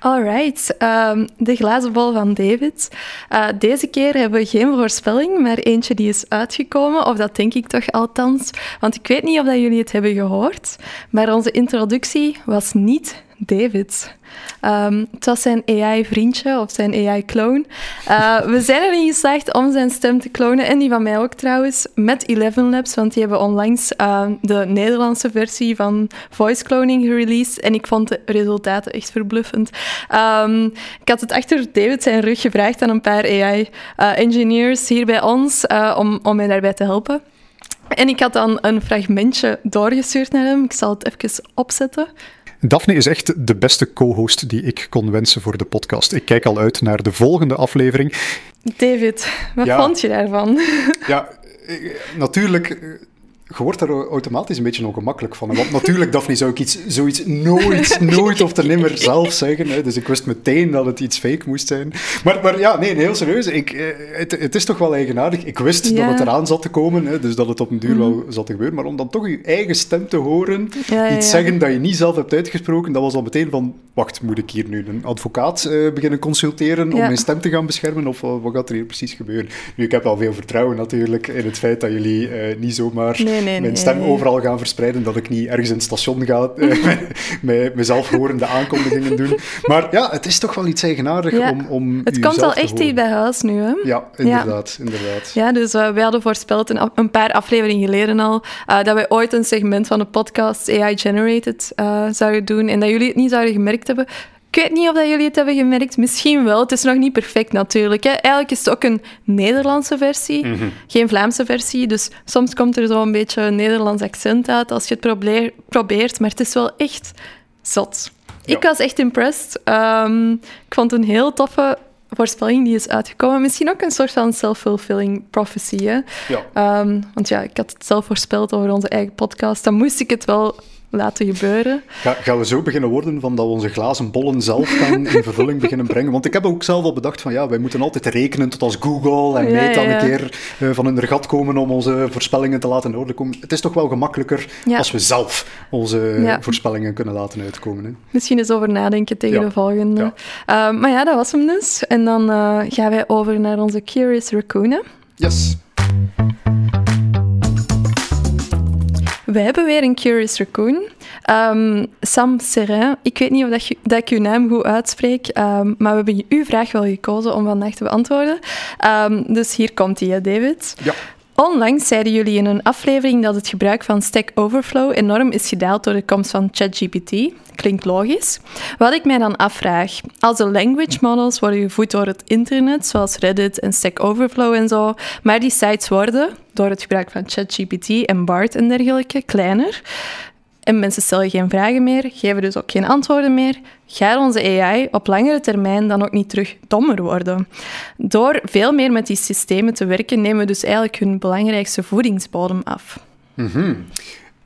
Alright, ehm, de glazen bol van David. Eh, deze keer hebben we geen voorspelling, maar eentje die is uitgekomen, of dat denk ik toch althans. Want ik weet niet of dat jullie het hebben gehoord, maar onze introductie was niet David. Ehm, het was zijn AI-vriendje of zijn AI-clone. Eh, we zijn erin geslaagd om zijn stem te klonen, en die van mij ook trouwens, met Eleven Labs, want die hebben onlangs eh, de Nederlandse versie van voice cloning gereleased en ik vond de resultaten echt verbluffend. Ehm, ik had het achter David zijn rug gevraagd aan een paar AI-engineers hier bij ons eh, om, om mij daarbij te helpen. En ik had dan een fragmentje doorgestuurd naar hem. Ik zal het even opzetten. Daphne is echt de beste co-host die ik kon wensen voor de podcast. Ik kijk al uit naar de volgende aflevering. David, wat Ja. vond je daarvan? Ja, eh, natuurlijk. Je wordt daar automatisch een beetje ongemakkelijk van. Want natuurlijk, Daphne, zou ik iets, zoiets nooit, nooit of te nimmer zelf zeggen. Hè. Dus ik wist meteen dat het iets fake moest zijn. Maar, maar ja, nee, heel serieus. Ik, eh, het, het is toch wel eigenaardig. Ik wist Ja. dat het eraan zat te komen, hè, dus dat het op een duur wel zat te gebeuren. Maar om dan toch je eigen stem te horen, Ja, iets ja. zeggen dat je niet zelf hebt uitgesproken, dat was al meteen van, wacht, moet ik hier nu een advocaat eh, beginnen consulteren om mijn stem te gaan beschermen? Of eh, wat gaat er hier precies gebeuren? Nu, ik heb wel veel vertrouwen natuurlijk in het feit dat jullie eh, niet zomaar Nee, nee, mijn stem overal gaan verspreiden, dat ik niet ergens in het station ga eh, met mezelf horende aankondigingen doen. Maar ja, het is toch wel iets eigenaardig Ja. om, om Het komt al echt dicht bij huis nu, hè? Ja, inderdaad, inderdaad. Ja, dus uh, wij hadden voorspeld een, paar afleveringen geleden al uh, dat wij ooit een segment van de podcast AI Generated uh, zouden doen en dat jullie het niet zouden gemerkt hebben. Ik weet niet of dat jullie het hebben gemerkt. Misschien wel. Het is nog niet perfect natuurlijk. Hè. Eigenlijk is het ook een Nederlandse versie, Mhm. geen Vlaamse versie. Dus soms komt er zo een beetje een Nederlands accent uit als je het probeer- probeert. Maar het is wel echt zot. Ja. Ik was echt impressed. Ehm, ik vond het een heel toffe voorspelling die is uitgekomen. Misschien ook een soort van self-fulfilling prophecy. Hè? Ja. Ehm, want ja, ik had het zelf voorspeld over onze eigen podcast. Dan moest ik het wel laten gebeuren. Ga, gaan we zo beginnen worden van dat we onze glazen bollen zelf gaan in vervulling beginnen brengen? Want ik heb ook zelf al bedacht van ja, wij moeten altijd rekenen tot als Google en ja, Meta een keer uh, van hun gat komen om onze voorspellingen te laten in orde komen. Het is toch wel gemakkelijker als we zelf onze voorspellingen kunnen laten uitkomen. Hè? Misschien eens over nadenken tegen de volgende. Uh, maar ja, dat was hem dus. En dan uh, gaan wij over naar onze Curious Raccoon. Yes. Wij hebben weer een Curious Raccoon. Um, Sam Serin, ik weet niet of dat, dat ik uw naam goed uitspreek, um, maar we hebben uw vraag wel gekozen om vandaag te beantwoorden. Um, dus hier komt hij, David. Ja. Onlangs zeiden jullie in een aflevering dat het gebruik van Stack Overflow enorm is gedaald door de komst van ChatGPT. Klinkt logisch. Wat ik mij dan afvraag, als de language models worden gevoed door het internet, zoals Reddit en Stack Overflow en zo, maar die sites worden, door het gebruik van ChatGPT en BART en dergelijke, kleiner, en mensen stellen geen vragen meer, geven dus ook geen antwoorden meer, gaat onze AI op langere termijn dan ook niet terug dommer worden. Door veel meer met die systemen te werken, nemen we dus eigenlijk hun belangrijkste voedingsbodem af. Mm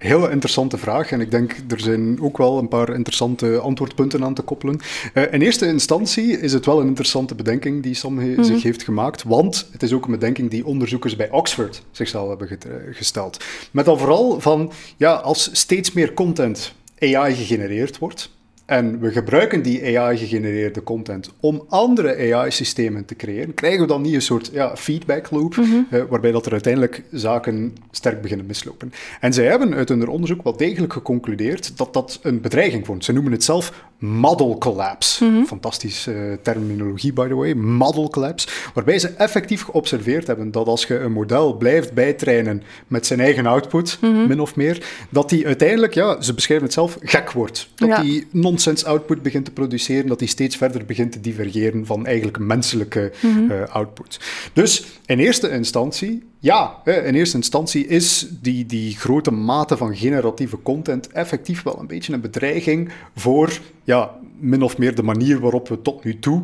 Hele interessante vraag en ik denk er zijn ook wel een paar interessante antwoordpunten aan te koppelen. Uh, in eerste instantie is het wel een interessante bedenking die Sam mhm. zich heeft gemaakt, want het is ook een bedenking die onderzoekers bij Oxford zichzelf hebben eh, gesteld. Met dan vooral van, ja, als steeds meer content AI gegenereerd wordt, en we gebruiken die AI-gegenereerde content om andere AI-systemen te creëren, krijgen we dan niet een soort ja, feedback loop, mhm. eh, waarbij dat er uiteindelijk zaken sterk beginnen mislopen. En zij hebben uit hun onderzoek wel degelijk geconcludeerd dat dat een bedreiging vormt. Ze noemen het zelf model collapse. Mm Fantastische terminologie, by the way. Model collapse. Waarbij ze effectief geobserveerd hebben dat als je een model blijft bijtrainen met zijn eigen output, mhm. min of meer, dat die uiteindelijk, ja, ze beschrijven het zelf, gek wordt. Dat die nonsense output begint te produceren, dat die steeds verder begint te divergeren van eigenlijk menselijke mm output. Dus in eerste instantie ja, in eerste instantie is die, die grote mate van generatieve content effectief wel een beetje een bedreiging voor ja, min of meer de manier waarop we tot nu toe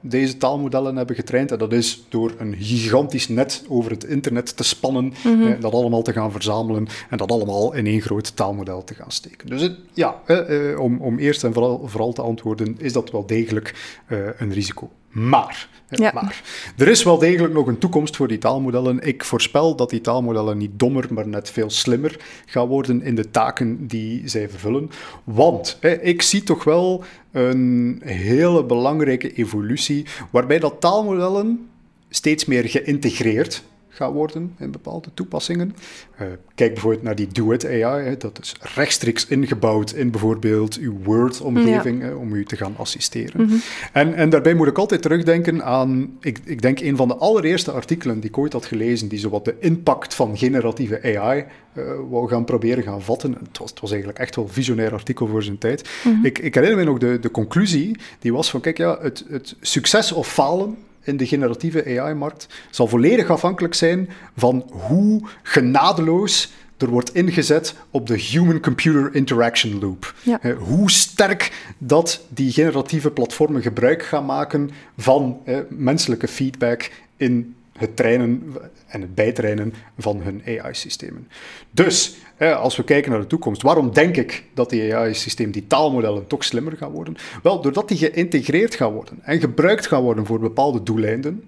deze taalmodellen hebben getraind. En dat is door een gigantisch net over het internet te spannen, mhm. dat allemaal te gaan verzamelen en dat allemaal in één groot taalmodel te gaan steken. Dus ja, eh, om, om eerst en vooral, vooral te antwoorden, is dat wel degelijk eh, een risico. Maar, ja. maar er is wel degelijk nog een toekomst voor die taalmodellen. Ik voorspel dat die taalmodellen niet dommer, maar net veel slimmer gaan worden in de taken die zij vervullen. Want ik zie toch wel een hele belangrijke evolutie waarbij dat taalmodellen steeds meer geïntegreerd gaat worden in bepaalde toepassingen. Uh, kijk bijvoorbeeld naar die Do-It AI. Hè. Dat is rechtstreeks ingebouwd in bijvoorbeeld uw Word-omgeving om u te gaan assisteren. Mhm. en, en daarbij moet ik altijd terugdenken aan, ik, ik denk een van de allereerste artikelen die ik ooit had gelezen, die zowat de impact van generatieve AI uh, wou gaan proberen gaan vatten. Het was, het was eigenlijk echt wel een visionair artikel voor zijn tijd. Mhm. ik, ik herinner me nog de, de conclusie, die was van, kijk ja, het, het succes of falen in de generatieve AI-markt zal volledig afhankelijk zijn van hoe genadeloos er wordt ingezet op de human-computer interaction loop. hoe sterk dat die generatieve platformen gebruik gaan maken van menselijke feedback in het trainen en het bijtrainen van hun AI-systemen. Dus, als we kijken naar de toekomst, waarom denk ik dat die AI-systeem, die taalmodellen, toch slimmer gaan worden? Wel, doordat die geïntegreerd gaan worden en gebruikt gaan worden voor bepaalde doeleinden,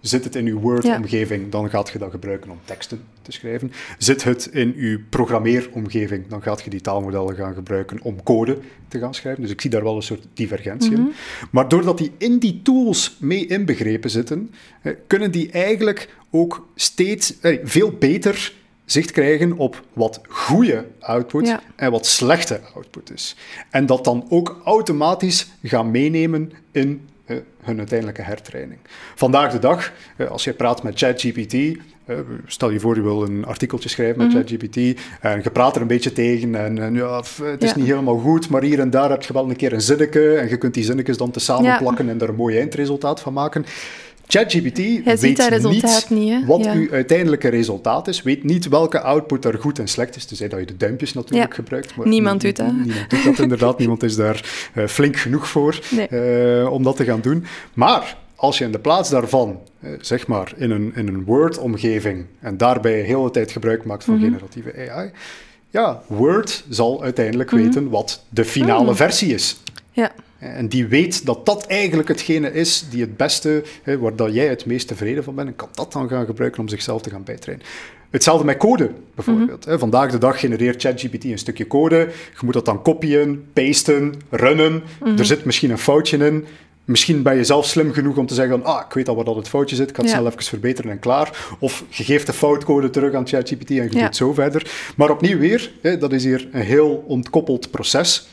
Zit het in uw Word-omgeving, dan gaat je dat gebruiken om teksten te schrijven. Zit het in uw programmeeromgeving, dan gaat je die taalmodellen gaan gebruiken om code te gaan schrijven. Dus ik zie daar wel een soort divergentie in. Mhm. Maar doordat die in die tools mee inbegrepen zitten, kunnen die eigenlijk ook steeds veel beter zicht krijgen op wat goede output en wat slechte output is. En dat dan ook automatisch gaan meenemen in eh, hun uiteindelijke hertraining. Vandaag de dag, eh, als je praat met ChatGPT, eh, stel je voor je wil een artikeltje schrijven met mhm. ChatGPT en je praat er een beetje tegen en, en ja, het is niet helemaal goed, maar hier en daar heb je wel een keer een zinnetje en je kunt die zinnetjes dan te samen plakken en er een mooi eindresultaat van maken. ChatGPT weet niet, niet wat uw uiteindelijke resultaat is, weet niet welke output daar goed en slecht is, tenzij dat je de duimpjes natuurlijk gebruikt. Maar niemand doet dat. Niemand doet dat inderdaad, niemand is daar uh, flink genoeg voor uh, om dat te gaan doen. Maar als je in de plaats daarvan, uh, zeg maar, in een, in een Word-omgeving en daarbij heel de tijd gebruik maakt van mm -hmm. generatieve AI, ja, Word zal uiteindelijk weten wat de finale versie is. Ja. En die weet dat dat eigenlijk hetgene is die het beste, hè, waar dat jij het meest tevreden van bent, en kan dat dan gaan gebruiken om zichzelf te gaan bijtrainen. Hetzelfde met code, bijvoorbeeld. Hè. Vandaag de dag genereert ChatGPT een stukje code. Je moet dat dan kopieën, pasten, runnen. Er zit misschien een foutje in. Misschien ben je zelf slim genoeg om te zeggen: Ah, ik weet al waar dat het foutje zit, ik ga het Ja. snel even verbeteren en klaar. Of je geeft de foutcode terug aan ChatGPT en je Ja. doet zo verder. Maar opnieuw weer, hè, dat is hier een heel ontkoppeld proces.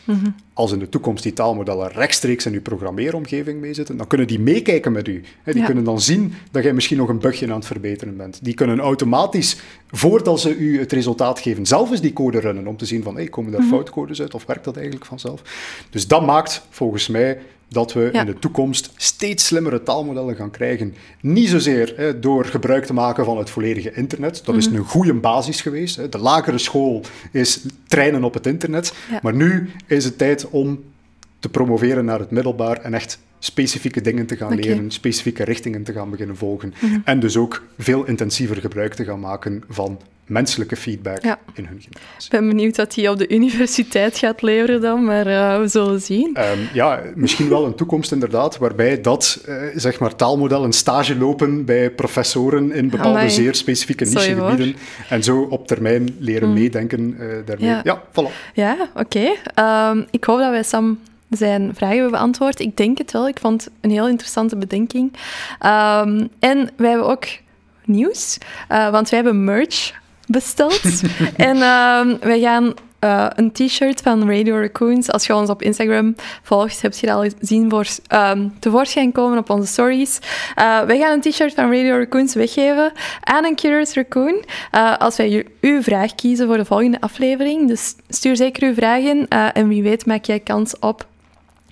Als in de toekomst die taalmodellen rechtstreeks in je programmeeromgeving meezitten, dan kunnen die meekijken met u. Hè, die Ja. kunnen dan zien dat jij misschien nog een bugje aan het verbeteren bent. Die kunnen automatisch, voordat ze u het resultaat geven, zelf eens die code runnen om te zien van, hey, komen daar foutcodes uit of werkt dat eigenlijk vanzelf? Dus dat maakt volgens mij dat we Ja. in de toekomst steeds slimmere taalmodellen gaan krijgen. Niet zozeer hè, door gebruik te maken van het volledige internet. Dat is een goede basis geweest. Hè. De lagere school is trainen op het internet. Ja. Maar nu is het tijd om te promoveren naar het middelbaar en echt specifieke dingen te gaan leren, specifieke richtingen te gaan beginnen volgen. Mhm. En dus ook veel intensiever gebruik te gaan maken van menselijke feedback Ja. in hun gymnasium. Ik ben benieuwd wat hij op de universiteit gaat leveren dan, maar eh, we zullen zien. Ehm, ja, misschien wel een toekomst inderdaad, waarbij dat, eh, zeg maar, taalmodellen stage lopen bij professoren in bepaalde Amai. zeer specifieke nichegebieden. En zo op termijn leren meedenken eh, daarmee. Ja, Ja. voilà. Ja, oké. Ehm, ik hoop dat wij Sam zijn vragen hebben beantwoord. Ik denk het wel. Ik vond het een heel interessante bedenking. Ehm, en wij hebben ook nieuws, want wij hebben merch besteld. en ehm, wij gaan eh, een t-shirt van Radio Raccoons. Als je ons op Instagram volgt, heb je dat al zien voor, ehm, tevoorschijn komen op onze stories. Eh, wij gaan een t-shirt van Radio Raccoons weggeven aan een Curious Raccoon. eh, als wij uw vraag kiezen voor de volgende aflevering. Dus stuur zeker uw vragen eh, en wie weet maak jij kans op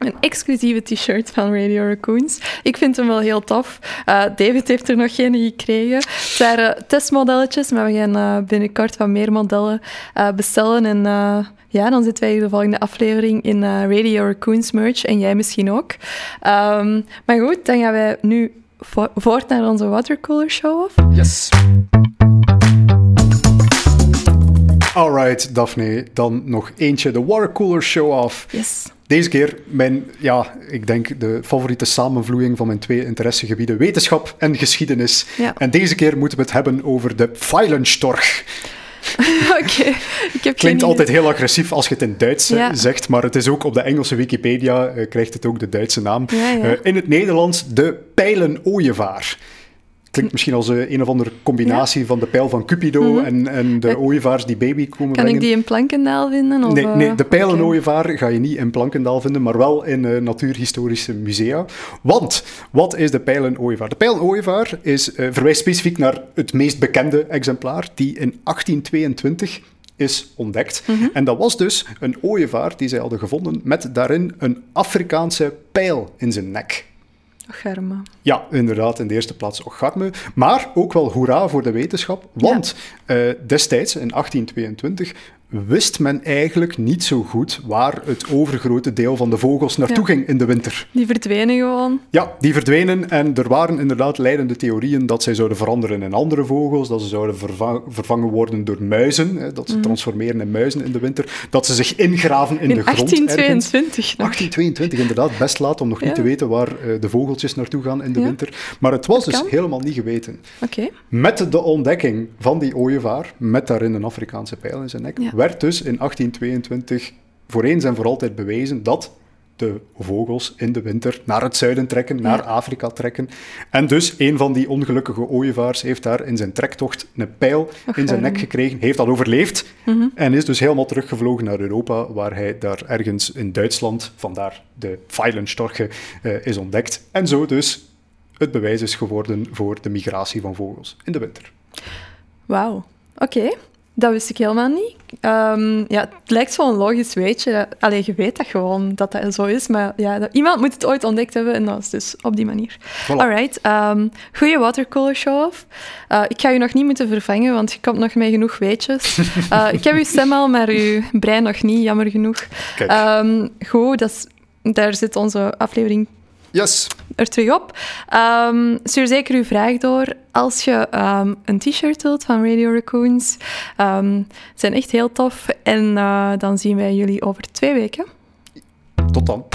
een exclusieve t-shirt van Radio Raccoons. Ik vind hem wel heel tof. Eh, David heeft er nog geen gekregen. Het waren testmodelletjes, maar we gaan eh, binnenkort wat meer modellen eh, bestellen. En ja, dan zitten wij hier de volgende aflevering in Radio Raccoons merch. En jij misschien ook. Ehm, maar goed, dan gaan wij nu vo- voort naar onze watercooler show-off. Yes. Alright, Daphne. Dan nog eentje, de Watercooler Show-Off. Yes. Deze keer mijn, ja, ik denk de favoriete samenvloeiing van mijn twee interessegebieden, wetenschap en geschiedenis. Ja. En deze keer moeten we het hebben over de Feilenstorch. Oké. Ik heb Klinkt altijd heel agressief als je het in Duits eh, Ja. zegt, maar het is ook op de Engelse Wikipedia, eh, krijgt het ook de Duitse naam. Ja. Eh, in het Nederlands de pijlenooievaar. Klinkt misschien als eh, een of andere combinatie van de pijl van Cupido en, en de Ja. ooievaars die baby komen Mhm. Kan brengen. ik die in Plankendaal vinden? Of, Nee, nee, eh, de oké. pijlenooievaar ga je niet in Plankendaal vinden, maar wel in eh, natuurhistorische musea. Want, wat is de pijlenooievaar? De pijlenooievaar is, eh, verwijst specifiek naar het meest bekende exemplaar, die in 1822 is ontdekt. Mhm. En dat was dus een ooievaar die zij hadden gevonden met daarin een Afrikaanse pijl in zijn nek. Ja, inderdaad, in de eerste plaats Ocharme. Maar ook wel hoera voor de wetenschap, want eh, destijds, in 1822, wist men eigenlijk niet zo goed waar het overgrote deel van de vogels naartoe Ja. ging in de winter. Die verdwenen gewoon. Ja, die verdwenen en er waren inderdaad leidende theorieën dat zij zouden veranderen in andere vogels, dat ze zouden verva- vervangen worden door muizen, hè, dat ze transformeren in muizen in de winter, dat ze zich ingraven in, Mhm. In de grond ergens. 1822 nog. 1822, inderdaad, best laat om nog niet te weten waar eh, de vogeltjes naartoe gaan in de Ja. winter. Maar het was Dat dus kan. helemaal niet geweten. Oké. Met de ontdekking van die ooievaar, met daarin een Afrikaanse pijl in zijn nek. Werd dus in 1822 voor eens en voor altijd bewezen dat de vogels in de winter naar het zuiden trekken, naar Afrika trekken. En dus een van die ongelukkige ooievaars heeft daar in zijn trektocht een pijl in zijn nek gekregen, heeft dat overleefd Mhm. en is dus helemaal teruggevlogen naar Europa, waar hij daar ergens in Duitsland, vandaar de Feilenstorche, eh, is ontdekt. En zo dus het bewijs is geworden voor de migratie van vogels in de winter. Wauw. Oké. Dat wist ik helemaal niet. Ehm, ja, het lijkt zo'n logisch weetje. Alleen je weet dat gewoon dat dat zo is. Maar ja, dat- iemand moet het ooit ontdekt hebben en dat is dus op die manier. Voilà. Alright. ehm goeie watercooler show-off. Eh, ik ga u nog niet moeten vervangen, want je komt nog met genoeg weetjes. Eh, ik heb uw stem al, maar uw brein nog niet, jammer genoeg. Ehm goed, dat is, daar zit onze aflevering Yes. er terug op. Um, stuur zeker uw vraag door. Als je um, een t-shirt wilt van Radio Raccoons, um, zijn echt heel tof. En uh, dan zien wij jullie over twee weken. Tot dan.